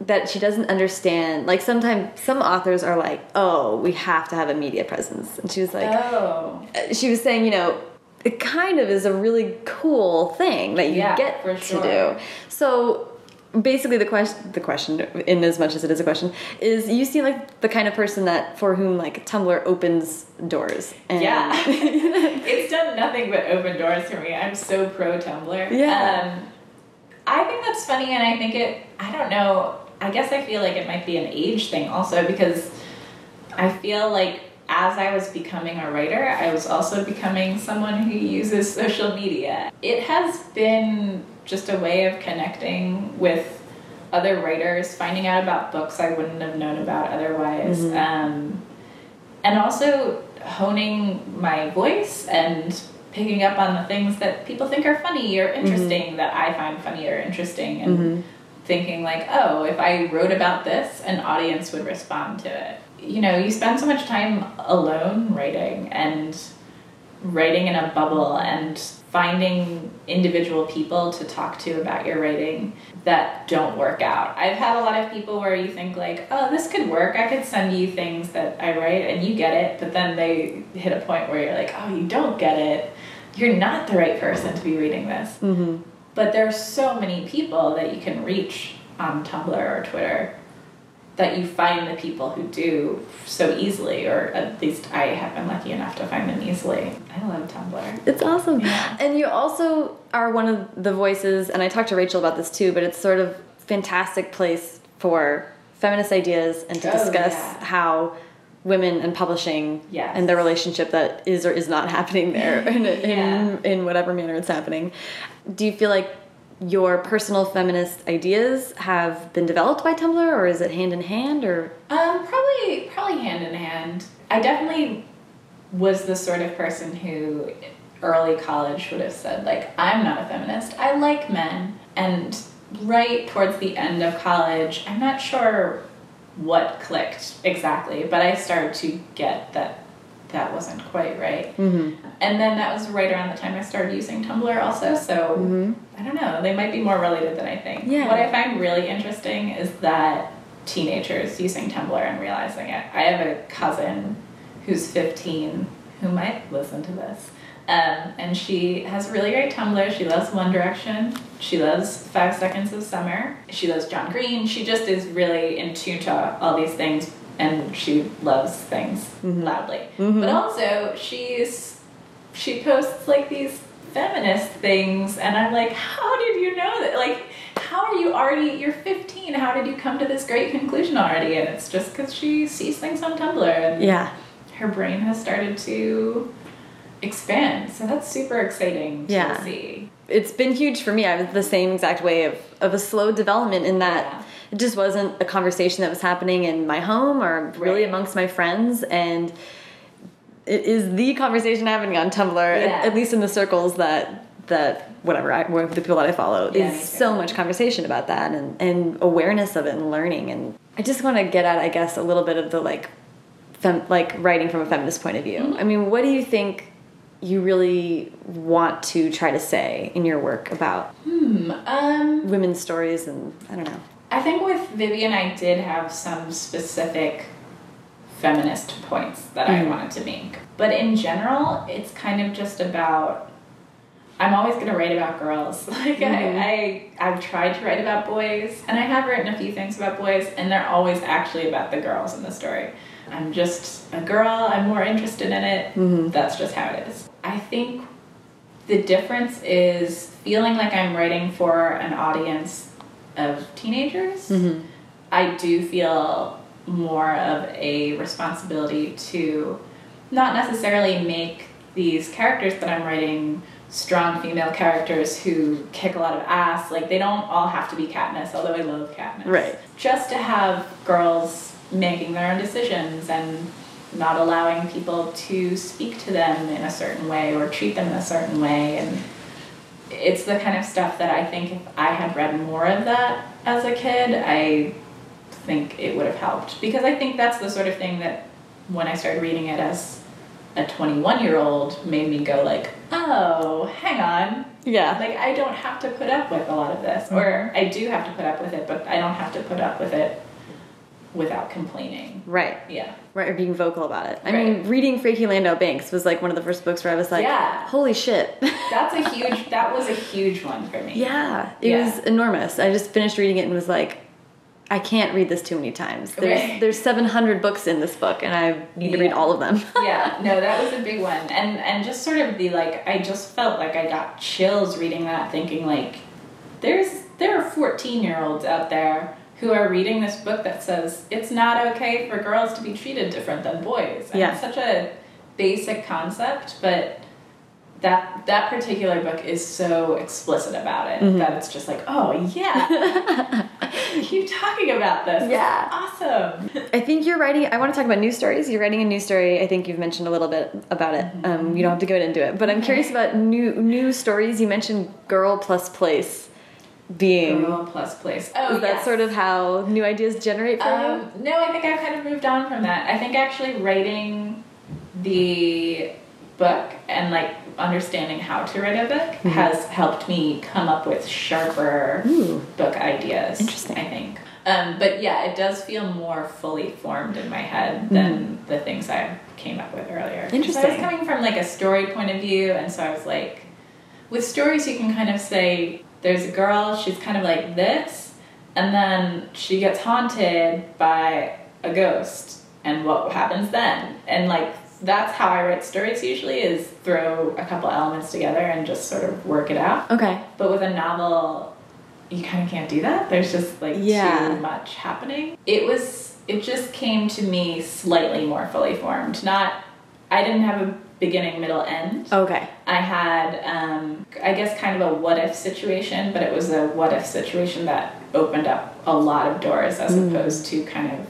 that she doesn't understand like sometimes some authors are like, "Oh, we have to have a media presence." And she was like Oh. she was saying, you know, it kind of is a really cool thing that you Yeah, get for to sure. do. So basically the question the question in as much as it is a question is you seem like the kind of person that for whom like Tumblr opens doors. And Yeah. it's done nothing but open doors for me. I'm so pro Tumblr. Yeah. Um, I think that's funny, and I think it, I don't know, I guess I feel like it might be an age thing also because I feel like as I was becoming a writer, I was also becoming someone who uses social media. It has been just a way of connecting with other writers, finding out about books I wouldn't have known about otherwise. Mm-hmm. Um, and also honing my voice and picking up on the things that people think are funny or mm-hmm. interesting that I find funny or interesting and mm-hmm. thinking like, oh, if I wrote about this, an audience would respond to it. You know, you spend so much time alone writing and writing in a bubble and finding individual people to talk to about your writing that don't work out. I've had a lot of people where you think like, oh, this could work. I could send you things that I write and you get it, but then they hit a point where you're like, oh, you don't get it. You're not the right person to be reading this. Mhm. But are so many people that you can reach on Tumblr or Twitter. That you find the people who do so easily, or at least I have been lucky enough to find them easily. I love Tumblr. It's awesome. Yeah. And you also are one of the voices, and I talked to Rachel about this too, but it's sort of fantastic place for feminist ideas and to Oh, discuss yeah. how women and publishing Yes. and the relationship that is or is not happening there in, in, in whatever manner it's happening. Do you feel like your personal feminist ideas have been developed by Tumblr or is it hand in hand or Um, probably probably hand in hand. I definitely was the sort of person who early college would have said like I'm not a feminist. I like men. And right towards the end of college, I'm not sure what clicked exactly, but I started to get that that wasn't quite right. Mhm. And then that was right around the time I started using Tumblr also. So I don't know, they might be more related than I think. Yeah. What I find really interesting is that teenagers using Tumblr and realizing it. I have a cousin who's 15 who might listen to this. Um, and she has really great Tumblr. She loves One Direction. She loves Five Seconds of Summer. She loves John Green. She just is really in tune to all these things and she loves things mm-hmm. loudly. Mm-hmm. But also, she's she posts like these feminist things and I'm like, how did you know that? Like, how are you already, you're 15, how did you come to this great conclusion already? And it's just because she sees things on Tumblr and yeah her brain has started to expand. So that's super exciting to Yeah. see. it's been huge for me. I was the same exact way of, of a slow development in that Yeah. It just wasn't a conversation that was happening in my home or really Right. amongst my friends. And it is the conversation happening on Tumblr, Yeah. at, at least in the circles that, that whatever, I, the people that I follow. Yeah, is so much conversation about that and, and awareness of it and learning. And I just want to get at, I guess, a little bit of the like, fem, like writing from a feminist point of view. Mm-hmm. I mean, what do you think you really want to try to say in your work about Hmm. Um, women's stories and I don't know. I think with Vivian, I did have some specific feminist points that I Mhm. wanted to make. But in general, it's kind of just about. I'm always going to write about girls. Like Mhm. I, I, I've tried to write about boys, and I have written a few things about boys, and they're always actually about the girls in the story. I'm just a girl. I'm more interested in it. Mhm. That's just how it is. I think the difference is feeling like I'm writing for an audience of teenagers. Mhm. I do feel more of a responsibility to not necessarily make these characters that I'm writing strong female characters who kick a lot of ass. Like they don't all have to be Katniss, although I love Katniss. Right. Just to have girls making their own decisions and not allowing people to speak to them in a certain way or treat them in a certain way and it's the kind of stuff that I think if I had read more of that as a kid, I think it would have helped. Because I think that's the sort of thing that when I started reading it as a 21 year old made me go like, oh, hang on. Yeah. Like I don't have to put up with a lot of this. Mm-hmm. Or I do have to put up with it, but I don't have to put up with it without complaining. right. Yeah. Right, or being vocal about it. I Right. mean, reading Frankie Landau Banks was like one of the first books where I was like, Yeah. holy shit. That's a huge that was a huge one for me. yeah, it Yeah. was enormous. I just finished reading it and was like, I can't read this too many times. There's, Right. there's 700 books in this book, and I need to read all of them. yeah, no, that was a big one, and and just sort of the like, I just felt like I got chills reading that, thinking like, there's there are fourteen year olds out there who are reading this book that says it's not okay for girls to be treated different than boys. And Yeah. it's such a basic concept, but that that particular book is so explicit about it Mhm. that it's just like, oh yeah, keep talking about this. This Yeah. awesome. I think you're writing. I want to talk about news stories. You're writing a news story. I think you've mentioned a little bit about it. Um, you don't have to go into it, but I'm curious about new news stories. You mentioned girl plus place being. Girl plus place. Oh, Is that sort of how new ideas generate for Um, no, I think I've kind of moved on from that. I think actually writing the book and like understanding how to write a book has helped me come up with sharper Mm-hmm. Ooh. book ideas. Interesting. I think. Um, but yeah, it does feel more fully formed in my head than the things I came up with earlier. 'Cause I was Mm-hmm. Interesting. coming from like a story point of view, and so I was like, with stories, you can kind of say, there's a girl, she's kind of like this, and then she gets haunted by a ghost, and what happens then? And like that's how I write stories usually is throw a couple elements together and just sort of work it out. Okay. But with a novel, you kind of can't do that. There's just like Yeah. too much happening. It was it just came to me slightly more fully formed. Not I didn't have a beginning, middle, end. Okay. I had, um, I guess, kind of a what if situation, but it was a what if situation that opened up a lot of doors as opposed to kind of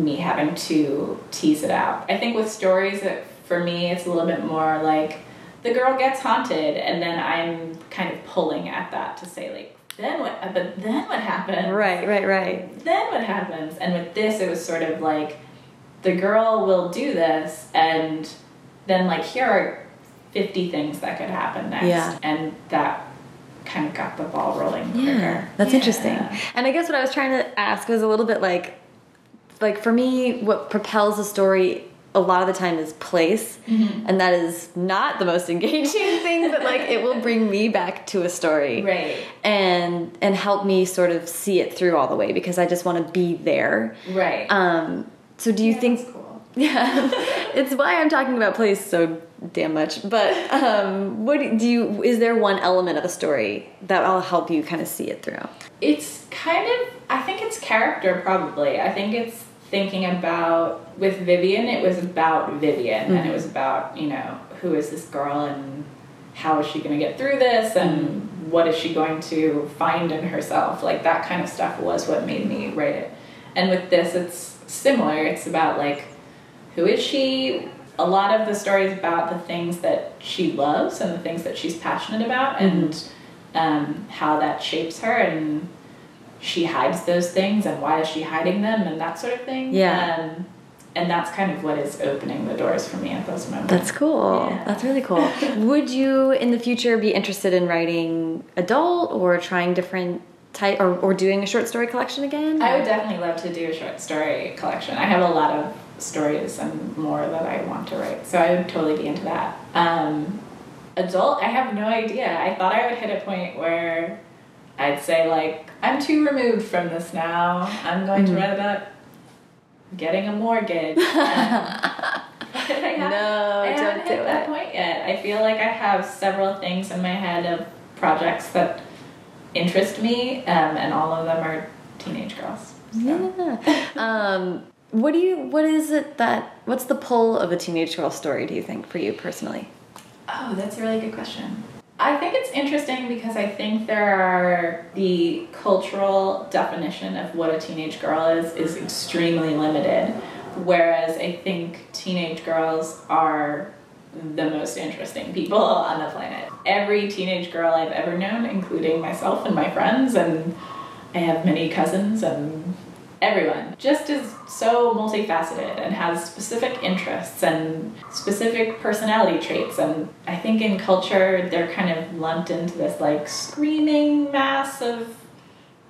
me having to tease it out. I think with stories, that for me, it's a little bit more like the girl gets haunted, and then I'm kind of pulling at that to say, like, then what, but then what happened? Right, right, right. then what happens? And with this, it was sort of like the girl will do this, and then like here are fifty things that could happen next, Yeah. and that kind of got the ball rolling. Yeah, quicker. that's Yeah. interesting. And I guess what I was trying to ask was a little bit like, like for me, what propels a story a lot of the time is place, Mm-hmm. and that is not the most engaging thing, but like it will bring me back to a story, Right. And and help me sort of see it through all the way because I just want to be there. Right. Um, so do you Yeah, think? that's cool. Yeah, it's why I'm talking about place so damn much. But um, what do you? Is there one element of a story that will help you kind of see it through? It's kind of, I think it's character probably. I think it's thinking about, with Vivian, it was about Vivian, and it was about, you know, who is this girl and how is she going to get through this and what is she going to find in herself? Like that kind of stuff was what made me write it. And with this, it's similar. It's about like, who is she? A lot of the story is about the things that she loves and the things that she's passionate about and um, how that shapes her and she hides those things and why is she hiding them and that sort of thing. Yeah. Um, and that's kind of what is opening the doors for me at those moments. That's cool. Yeah. That's really cool. Would you, in the future, be interested in writing adult or trying different type or, or doing a short story collection again? I would definitely love to do a short story collection. I have a lot of stories and more that I want to write, so I would totally be into that. Um, adult, I have no idea. I thought I would hit a point where I'd say like, I'm too removed from this now. I'm going to write about getting a mortgage. I haven't- No, I don't haven't do hit that point yet. I feel like I have several things in my head of projects that interest me, um, and all of them are teenage girls. So. Yeah. um, what do you? What is it that? What's the pull of a teenage girl story? Do you think for you personally? Oh, that's a really good question. I think it's interesting because I think there are the cultural definition of what a teenage girl is is extremely limited, whereas I think teenage girls are the most interesting people on the planet. Every teenage girl I've ever known, including myself and my friends, and I have many cousins and everyone, just is so multifaceted and has specific interests and specific personality traits. And I think in culture, they're kind of lumped into this like screaming mass of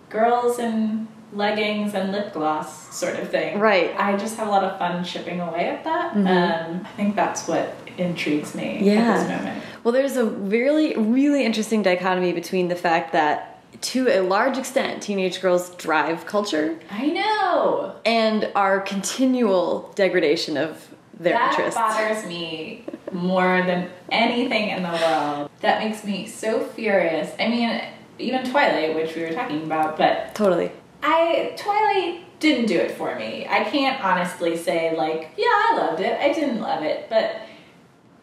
girls in leggings and lip gloss sort of thing. Right. I just have a lot of fun chipping away at that. Um, I think that's what intrigues me at this moment. Well, there's a really, really interesting dichotomy between the fact that, to a large extent, teenage girls drive culture I know. and our continual degradation of their that interests. bothers me more than anything in the world. That makes me so furious. I mean, even Twilight, which we were talking about, but Totally. I Twilight didn't do it for me. I can't honestly say like, yeah, I loved it. I didn't love it, but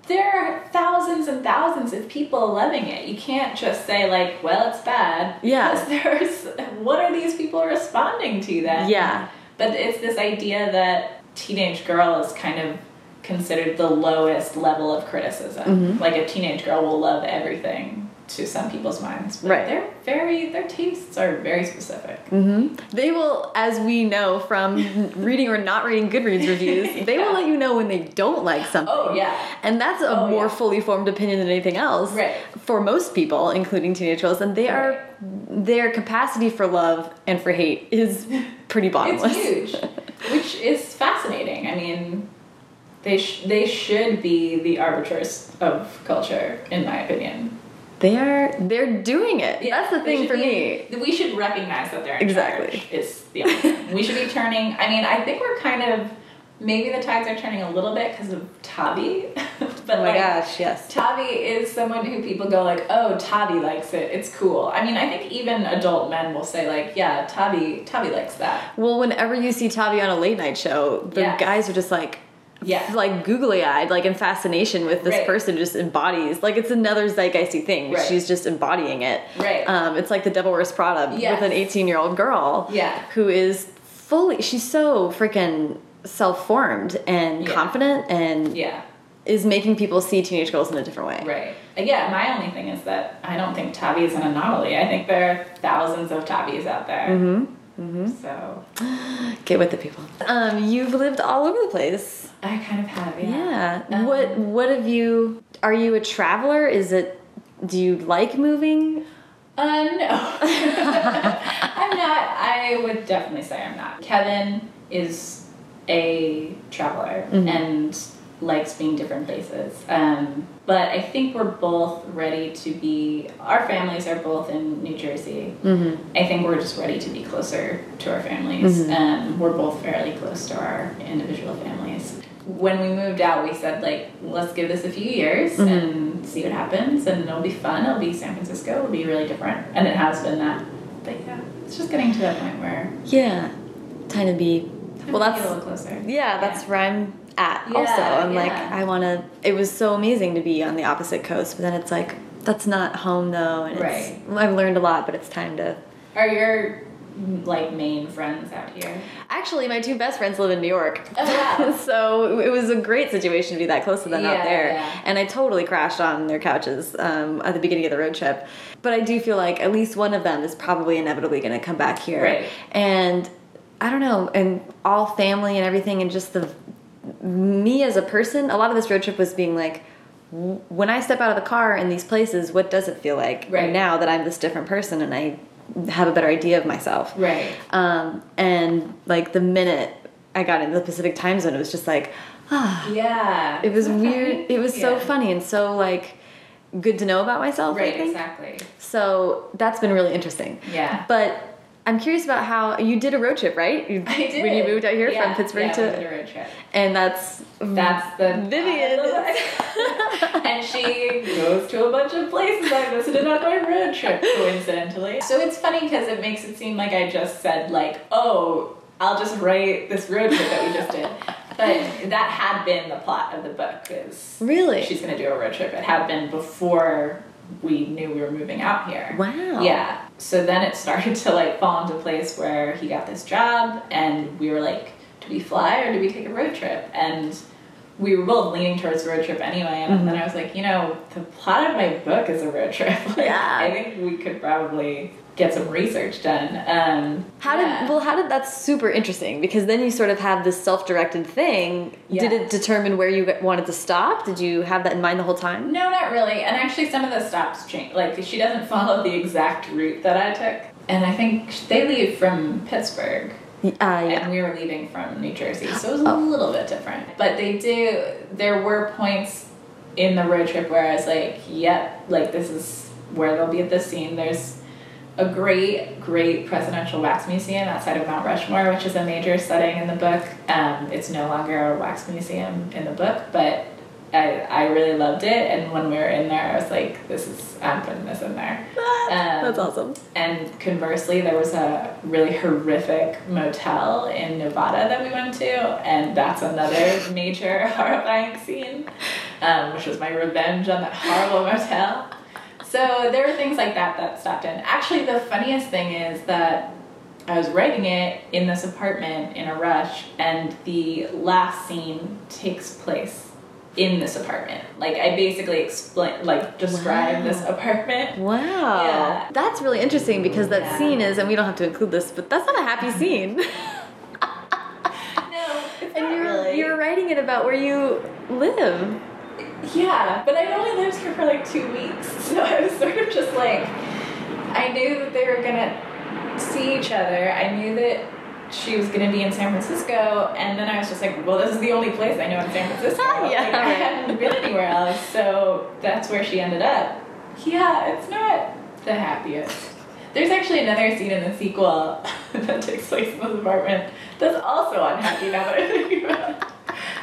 there are thousands and thousands of people loving it. You can't just say like, well, it's bad. Yeah. Because there's what are these people responding to then? Yeah. But it's this idea that teenage girl is kind of considered the lowest level of criticism. Mm-hmm. Like a teenage girl will love everything to some people's minds. But Right. They're very their tastes are very specific. hmm They will, as we know from reading or not reading Goodreads reviews, they will let you know when they don't like something. Oh yeah. And that's a Oh, more yeah. fully formed opinion than anything else Right. for most people, including teenage girls. And they are their capacity for love and for hate is pretty bottomless. It's huge, which is fascinating. I mean, they sh- they should be the arbiters of culture, in my opinion. They're they're doing it. That's the thing for be- me. We should recognize that they're Exactly. Is the we should be turning. I mean, I think we're kind of maybe the tides are turning a little bit because of Tavi. but Oh my like, gosh, yes. Tavi is someone who people go like, oh, Tavi likes it. It's cool. I mean, I think even adult men will say like, yeah, Tavi, Tavi likes that. Well, whenever you see Tavi on a late night show, the Yes. guys are just like, Yeah. like googly eyed, like in fascination with this Right. person just embodies. Like it's another zeitgeisty thing. Right. She's just embodying it. Right. Um, it's like the Devil Wears Prada Yes. with an 18 year old girl. Yeah. Who is fully, she's so freaking self formed and Yeah. confident and Yeah. is making people see teenage girls in a different way. Right. Uh, Yeah, my only thing is that I don't think Tavi is an anomaly. I think there are thousands of Tavis out there. Mm-hmm. Mm-hmm. So Get with the people. Um, you've lived all over the place. I kind of have, yeah. Yeah. Um, what What have you? Are you a traveler? Is it? Do you like moving? Uh, no. I'm not. I would definitely say I'm not. Kevin is a traveler and likes being different places. Um, but I think we're both ready to be, our families are both in New Jersey. Mm-hmm. I think we're just ready to be closer to our families. Um, we're both fairly close to our individual families. When we moved out, we said, like, let's give this a few years mm-hmm. and see what happens, and it'll be fun. It'll be San Francisco, it'll be really different. And it has been that. But yeah, it's just getting to that point where. Yeah. Time to be. Well, a that's little closer. yeah. That's where I'm at. Yeah, also, I'm like. I want to. It was so amazing to be on the opposite coast, but then it's like that's not home though, and Right. it's, I've learned a lot, but it's time to. Are your like main friends out here? Actually, my two best friends live in New York. Oh, wow. so it was a great situation to be that close to them Yeah, out there. yeah. And I totally crashed on their couches um, at the beginning of the road trip. But I do feel like at least one of them is probably inevitably going to come back here. Right. And I don't know, and all family and everything, and just the me as a person, a lot of this road trip was being like, when I step out of the car in these places, what does it feel like Right. now that I'm this different person and I have a better idea of myself? Right. Um, and like the minute I got into the Pacific time zone, it was just like, ah, Yeah. it was weird. It was so funny and so like good to know about myself. I Right, exactly. So that's been really interesting. Yeah. But I'm curious about how you did a road trip, right? You, I did. When you moved out here Yeah, from Pittsburgh yeah, to, a road trip. and that's That's the Vivian. and she goes to a bunch of places I visited on my road trip, coincidentally. So it's funny because it makes it seem like I just said like, oh, I'll just write this road trip that we just did. But that had been the plot of the book is really she's gonna do a road trip. It had been before we knew we were moving out here. wow. Yeah. So then it started to like fall into place where he got this job and we were like, do we fly or do we take a road trip? And we were both leaning towards road trip anyway. And then mm-hmm. I was like, you know, the plot of my book is a road trip. Like, Yeah. I think we could probably get some research done. Um, How yeah. did well? How did that's super interesting because then you sort of have this self-directed thing. Did it determine where you wanted to stop? Did you have that in mind the whole time? No, not really. And actually, some of the stops change. Like, she doesn't follow the exact route that I took. And I think they leave from Pittsburgh. Uh, yeah. and we were leaving from New Jersey, so it was a little bit different. But they do. There were points in the road trip where I was like, "Yep, like this is where they'll be at this scene." There's a great, great presidential wax museum outside of Mount Rushmore, which is a major setting in the book. Um, it's no longer a wax museum in the book, but I, I really loved it. And when we were in there, I was like, "This is I'm putting this in there." Um, That's awesome. and conversely, there was a really horrific motel in Nevada that we went to, and that's another major horrifying scene, um, which was my revenge on that horrible motel. So there were things like that that stopped in. Actually, the funniest thing is that I was writing it in this apartment in a rush, and the last scene takes place in this apartment. Like I basically explain, like describe Wow. this apartment. Wow. Yeah. That's really interesting because that Yeah. scene is, and we don't have to include this, but that's not a happy scene. No, it's and you're really. you're writing it about where you live. Yeah, but I'd only lived here for like two weeks, so I was sort of just like, I knew that they were gonna see each other. I knew that she was gonna be in San Francisco, and then I was just like, well, this is the only place I know in San Francisco. Ah, yeah, like, I hadn't been anywhere else, so that's where she ended up. Yeah, it's not the happiest. There's actually another scene in the sequel that takes place in this apartment that's also unhappy now that I think about it.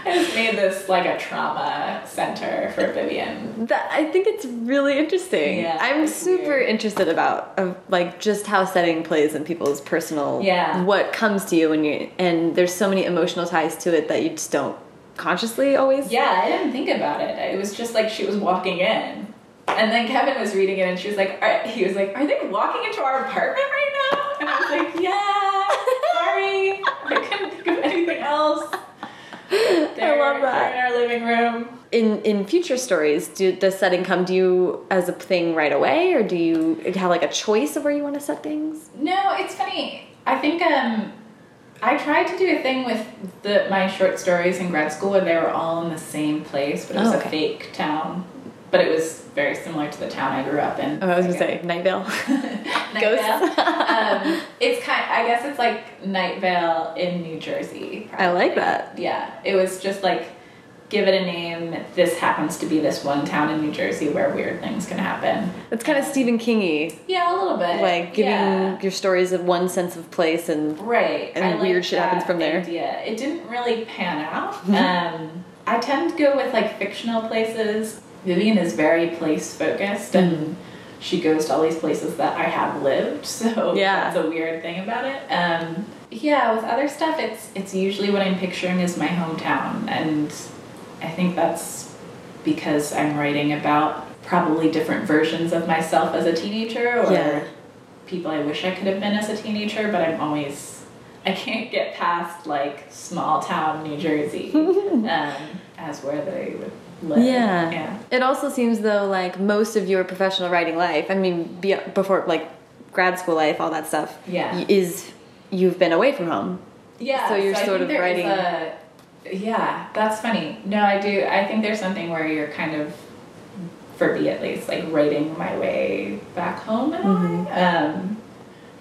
I just made this like a trauma center for Vivian. That, I think it's really interesting. Yeah, I'm super weird. interested about of like just how setting plays in people's personal Yeah. what comes to you when you and there's so many emotional ties to it that you just don't consciously always Yeah, I didn't think about it. It was just like she was walking in. And then Kevin was reading it and she was like, are, he was like, are they walking into our apartment right now? And I was like, yeah, sorry. I couldn't think of anything else. They're, love that. In our living room. in in future stories do does setting come to you as a thing right away or do you have like a choice of where you want to set things No, it's funny. I think um, I tried to do a thing with the my short stories in grad school where they were all in the same place, but it was Oh, a fake town. But it was very similar to the town I grew up in. oh i was gonna say night vale Night Ghosts. Vale. um, it's kind. I guess it's like Night Vale in New Jersey. I like that. Yeah, it was just like give it a name. This happens to be this one town in New Jersey where weird things can happen. it's kind of stephen kingy Yeah, a little bit. like giving Yeah. your stories of one sense of place and Right. And I weird like shit happens from there. Mm-hmm. Idea. It didn't really pan out. um, I tend to go with like fictional places. Vivian is very place focused Mm-hmm. and she goes to all these places that I have lived. So Yeah. that's a weird thing about it. Um, yeah, with other stuff, it's it's usually what I'm picturing as my hometown, and I think that's because I'm writing about probably different versions of myself as a teenager or Yeah. people I wish I could have been as a teenager, but I'm always I can't get past like small town New Jersey um, as where they would live. Yeah. yeah. It also seems though like most of your professional writing life, I mean, be, before like grad school life, all that stuff, Yeah. is you've been away from home. Yeah. So you're I sort of writing- A, yeah, that's funny. No, I do. I think there's something where you're kind of, for me at least, like writing my way back home and Mm-hmm. way. Um,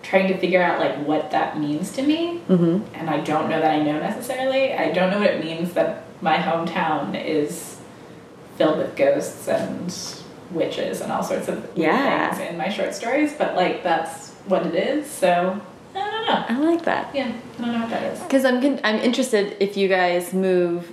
trying to figure out like what that means to me. Mm-hmm. and I don't know that I know necessarily. I don't know what it means that my hometown is filled with ghosts and witches and all sorts of Yeah. things in my short stories, but like that's what it is. So I don't know. I like that. Yeah, I don't know what that is. Because I'm I'm interested if you guys move.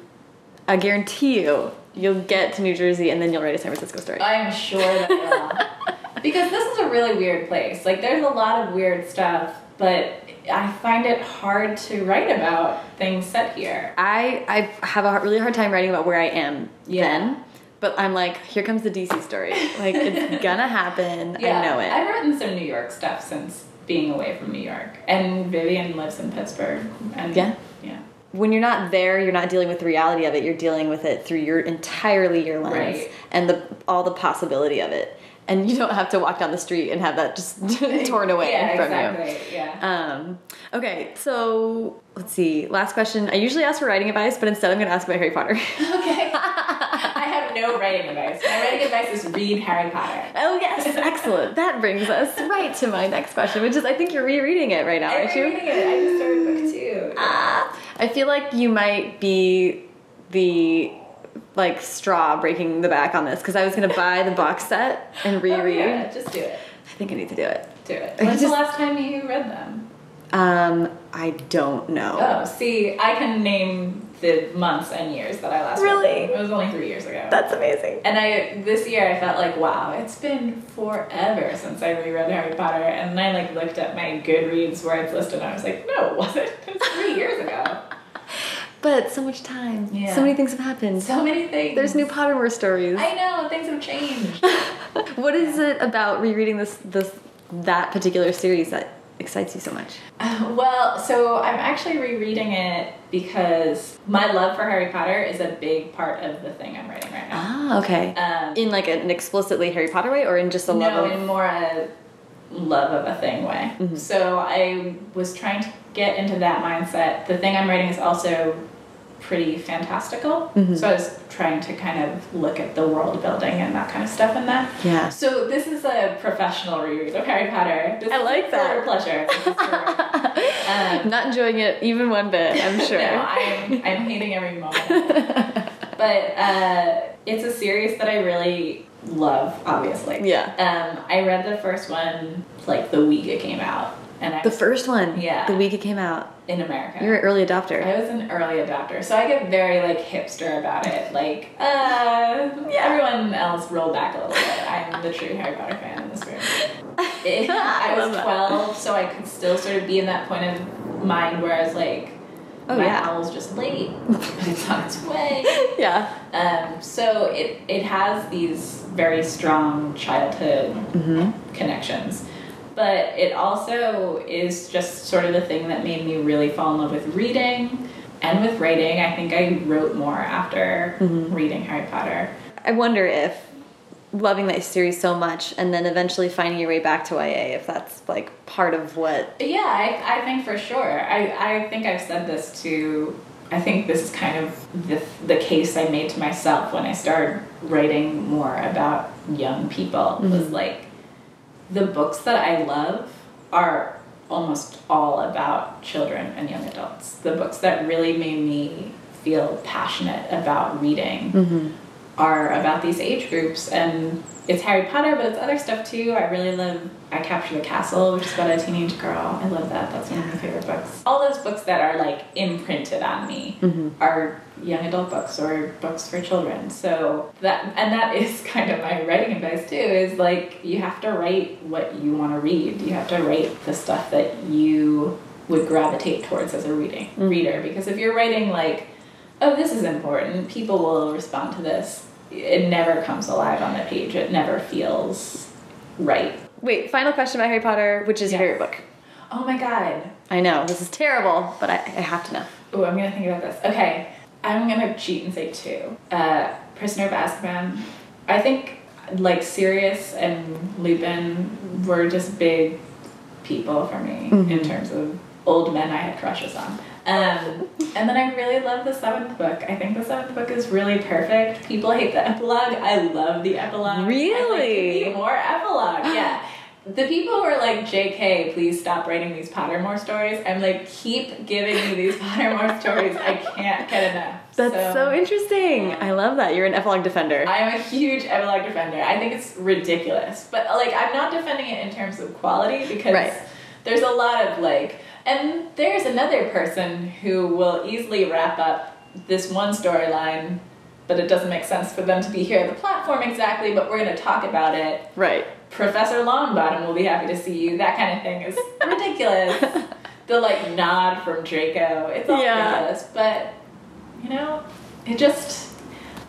I guarantee you, you'll get to New Jersey and then you'll write a San Francisco story. I am sure that will. because this is a really weird place. Like there's a lot of weird stuff, but I find it hard to write about things set here. I I have a really hard time writing about where I am Yeah. then, but I'm like, here comes the DC story. Like it's gonna happen. I know it. I've written some New York stuff since being away from New York. And Vivian lives in Pittsburgh. And Yeah. Yeah. when you're not there, you're not dealing with the reality of it. You're dealing with it through your entirely your lens Right. and the all the possibility of it. And you don't have to walk down the street and have that just torn away yeah, from exactly. Yeah. you. Um, okay, so let's see. Last question. I usually ask for writing advice, but instead I'm going to ask about Harry Potter. okay. I have no writing advice. My writing advice is read Harry Potter. oh yes, excellent. That brings us right to my next question, which is I think you're rereading it right now, I'm aren't you? reading it. I just started book two. Ah, I feel like you might be the like straw breaking the back on this because I was gonna buy the box set and Oh, reread. yeah, just do it. I think I need to do it. Do it. When's just- the last time you read them? Um, I don't know. Oh, see, I can name the months and years that I last Really? read them. It was only three years ago. That's amazing. And I this year I felt like wow, it's been forever since I reread Harry Potter, and then I like looked at my Goodreads where it's listed, and I was like, no, it wasn't. It was three years ago. But so much time. Yeah. So many things have happened. So many things. There's new Pottermore stories. I know things have changed. what is it about rereading this this that particular series that excites you so much? Uh, well, so I'm actually rereading it because my love for Harry Potter is a big part of the thing I'm writing right now. Ah, okay. Um, in like an explicitly Harry Potter way, or in just a love no, of in more a love of a thing way. Mm-hmm. So I was trying to get into that mindset. The thing I'm writing is also pretty fantastical. Mm-hmm. So I was trying to kind of look at the world building and that kind of stuff in that. Yeah. So this is a professional reread of Harry Potter. This I like for that. pleasure. Um, Not enjoying it even one bit, I'm sure. no, I'm I'm hating every moment. but uh, it's a series that I really love, obviously. Yeah. Um, I read the first one like the week it came out, and I The first one. Yeah. The week it came out. in America. You're an early adopter. I was an early adopter, so I get very like hipster about it. Like, uh, everyone else roll back a little bit. I'm the true Harry Potter fan in this room. It- I was that. 12, so I could still sort of be in that point of mind where I was like, Oh, my yeah. owl's just late, but it's on its way. yeah. Um, so it it has these very strong childhood Mm-hmm. connections. But it also is just sort of the thing that made me really fall in love with reading and with writing. I think I wrote more after Mm-hmm. reading Harry Potter. I wonder if loving that series so much and then eventually finding your way back to YA, if that's like part of what. Yeah, I, I think for sure. I, I think I've said this to. I think this is kind of the, the case I made to myself when I started writing more about young people. Was like the books that I love are almost all about children and young adults. The books that really made me feel passionate about reading mm-hmm. are about these age groups and it's Harry Potter, but it's other stuff too. I really love I Capture the Castle, which is about a teenage girl. I love that. That's one of my favorite books. All those books that are like imprinted on me mm-hmm. are young adult books or books for children. So that and that is kind of my writing advice too, is like you have to write what you want to read. You have to write the stuff that you would gravitate towards as a reading mm-hmm. reader. Because if you're writing like oh, this is important, people will respond to this. It never comes alive on the page. It never feels right. Wait, final question about Harry Potter, which is your favorite book? Oh my god. I know, this is terrible, but I, I have to know. Oh, I'm gonna think about this. Okay, I'm gonna cheat and say two. Uh, Prisoner of Azkaban. I think like Sirius and Lupin were just big people for me in terms of old men I had crushes on. Um, and then I really love the seventh book. I think the seventh book is really perfect. People hate the epilogue. I love the epilogue. I'm like, Really? More epilogue. Yeah. The people who are like, JK, please stop writing these Pottermore stories. I'm like, keep giving me these Pottermore stories. I can't get enough. That's so, interesting. I love that. You're an epilogue defender. I am a huge epilogue defender. I think it's ridiculous. But like I'm not defending it in terms of quality because Right. there's a lot of like and there's another person who will easily wrap up this one storyline but it doesn't make sense for them to be here at the platform exactly, but we're going to talk about it. right. Professor Longbottom will be happy to see you. That kind of thing is ridiculous. the like nod from Draco. It's all Yeah. ridiculous, but you know, it just.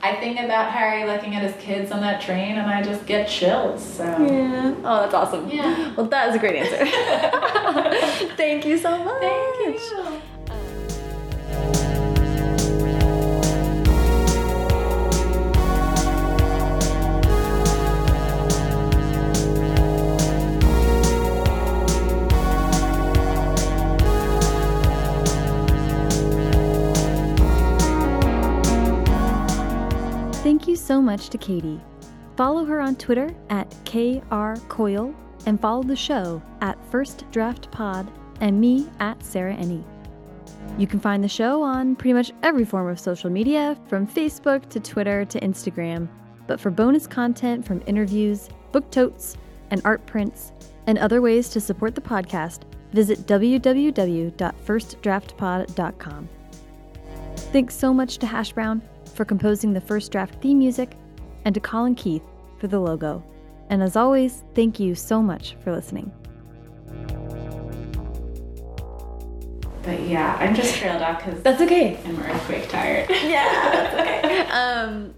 I think about Harry looking at his kids on that train, and I just get chills. So Yeah. Oh, that's awesome. Yeah. Well, that is a great answer. Thank you so much. thank you. So much to Katie. Follow her on Twitter at krcoyle and follow the show at First Draft Pod and me at Sarah Enni. You can find the show on pretty much every form of social media, from Facebook to Twitter to Instagram. But for bonus content from interviews, book totes, and art prints, and other ways to support the podcast, visit www.firstdraftpod.com. Thanks so much to Hash Brown for composing the first draft theme music, and to Colin Keith for the logo. And as always, thank you so much for listening. But yeah, I'm just trailed off because That's okay. I'm earthquake tired. Yeah, that's okay. Um,